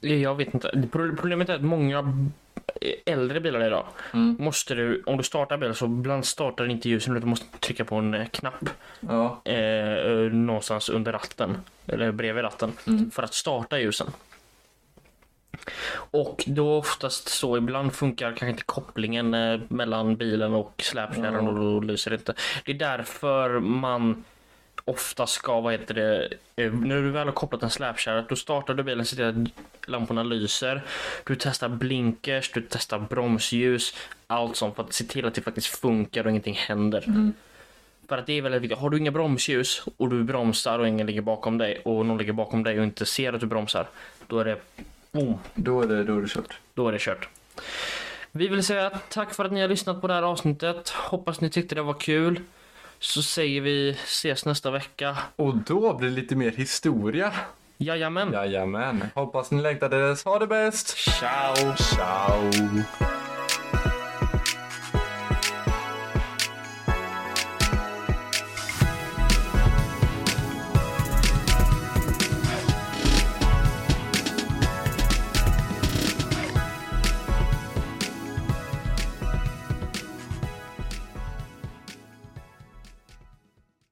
Speaker 4: Jag vet inte. Pro- Problemet är att många äldre bilar idag
Speaker 3: Mm.
Speaker 4: måste du, om du startar bilen så ibland startar den inte ljusen utan du måste trycka på en knapp
Speaker 3: Ja,
Speaker 4: eh, någonstans under ratten eller bredvid ratten
Speaker 3: Mm.
Speaker 4: för att starta ljusen. Och då oftast så ibland funkar kanske inte kopplingen eh, mellan bilen och släpkärran
Speaker 3: Ja.
Speaker 4: och då lyser det inte. Det är därför man ofta ska, vad heter det, eh, när du väl har kopplat en släpkärra, då startar du bilen, ser till att lamporna lyser. Du testar blinkers, du testar bromsljus, allt sånt för att se till att det faktiskt funkar och ingenting händer. För att det är väldigt viktigt. Har du inga bromsljus och du bromsar och ingen ligger bakom dig och någon ligger bakom dig och inte ser att du bromsar, då är det boom,
Speaker 3: då är det, då är det kört.
Speaker 4: då är det kört. Vi vill säga tack för att ni har lyssnat på det här avsnittet. Hoppas ni tyckte det var kul. Så säger vi ses nästa vecka.
Speaker 3: Och då blir det lite mer historia.
Speaker 4: Jajamän.
Speaker 3: Jajamän. Hoppas ni längtade. Ha det bäst.
Speaker 4: Ciao.
Speaker 3: Ciao.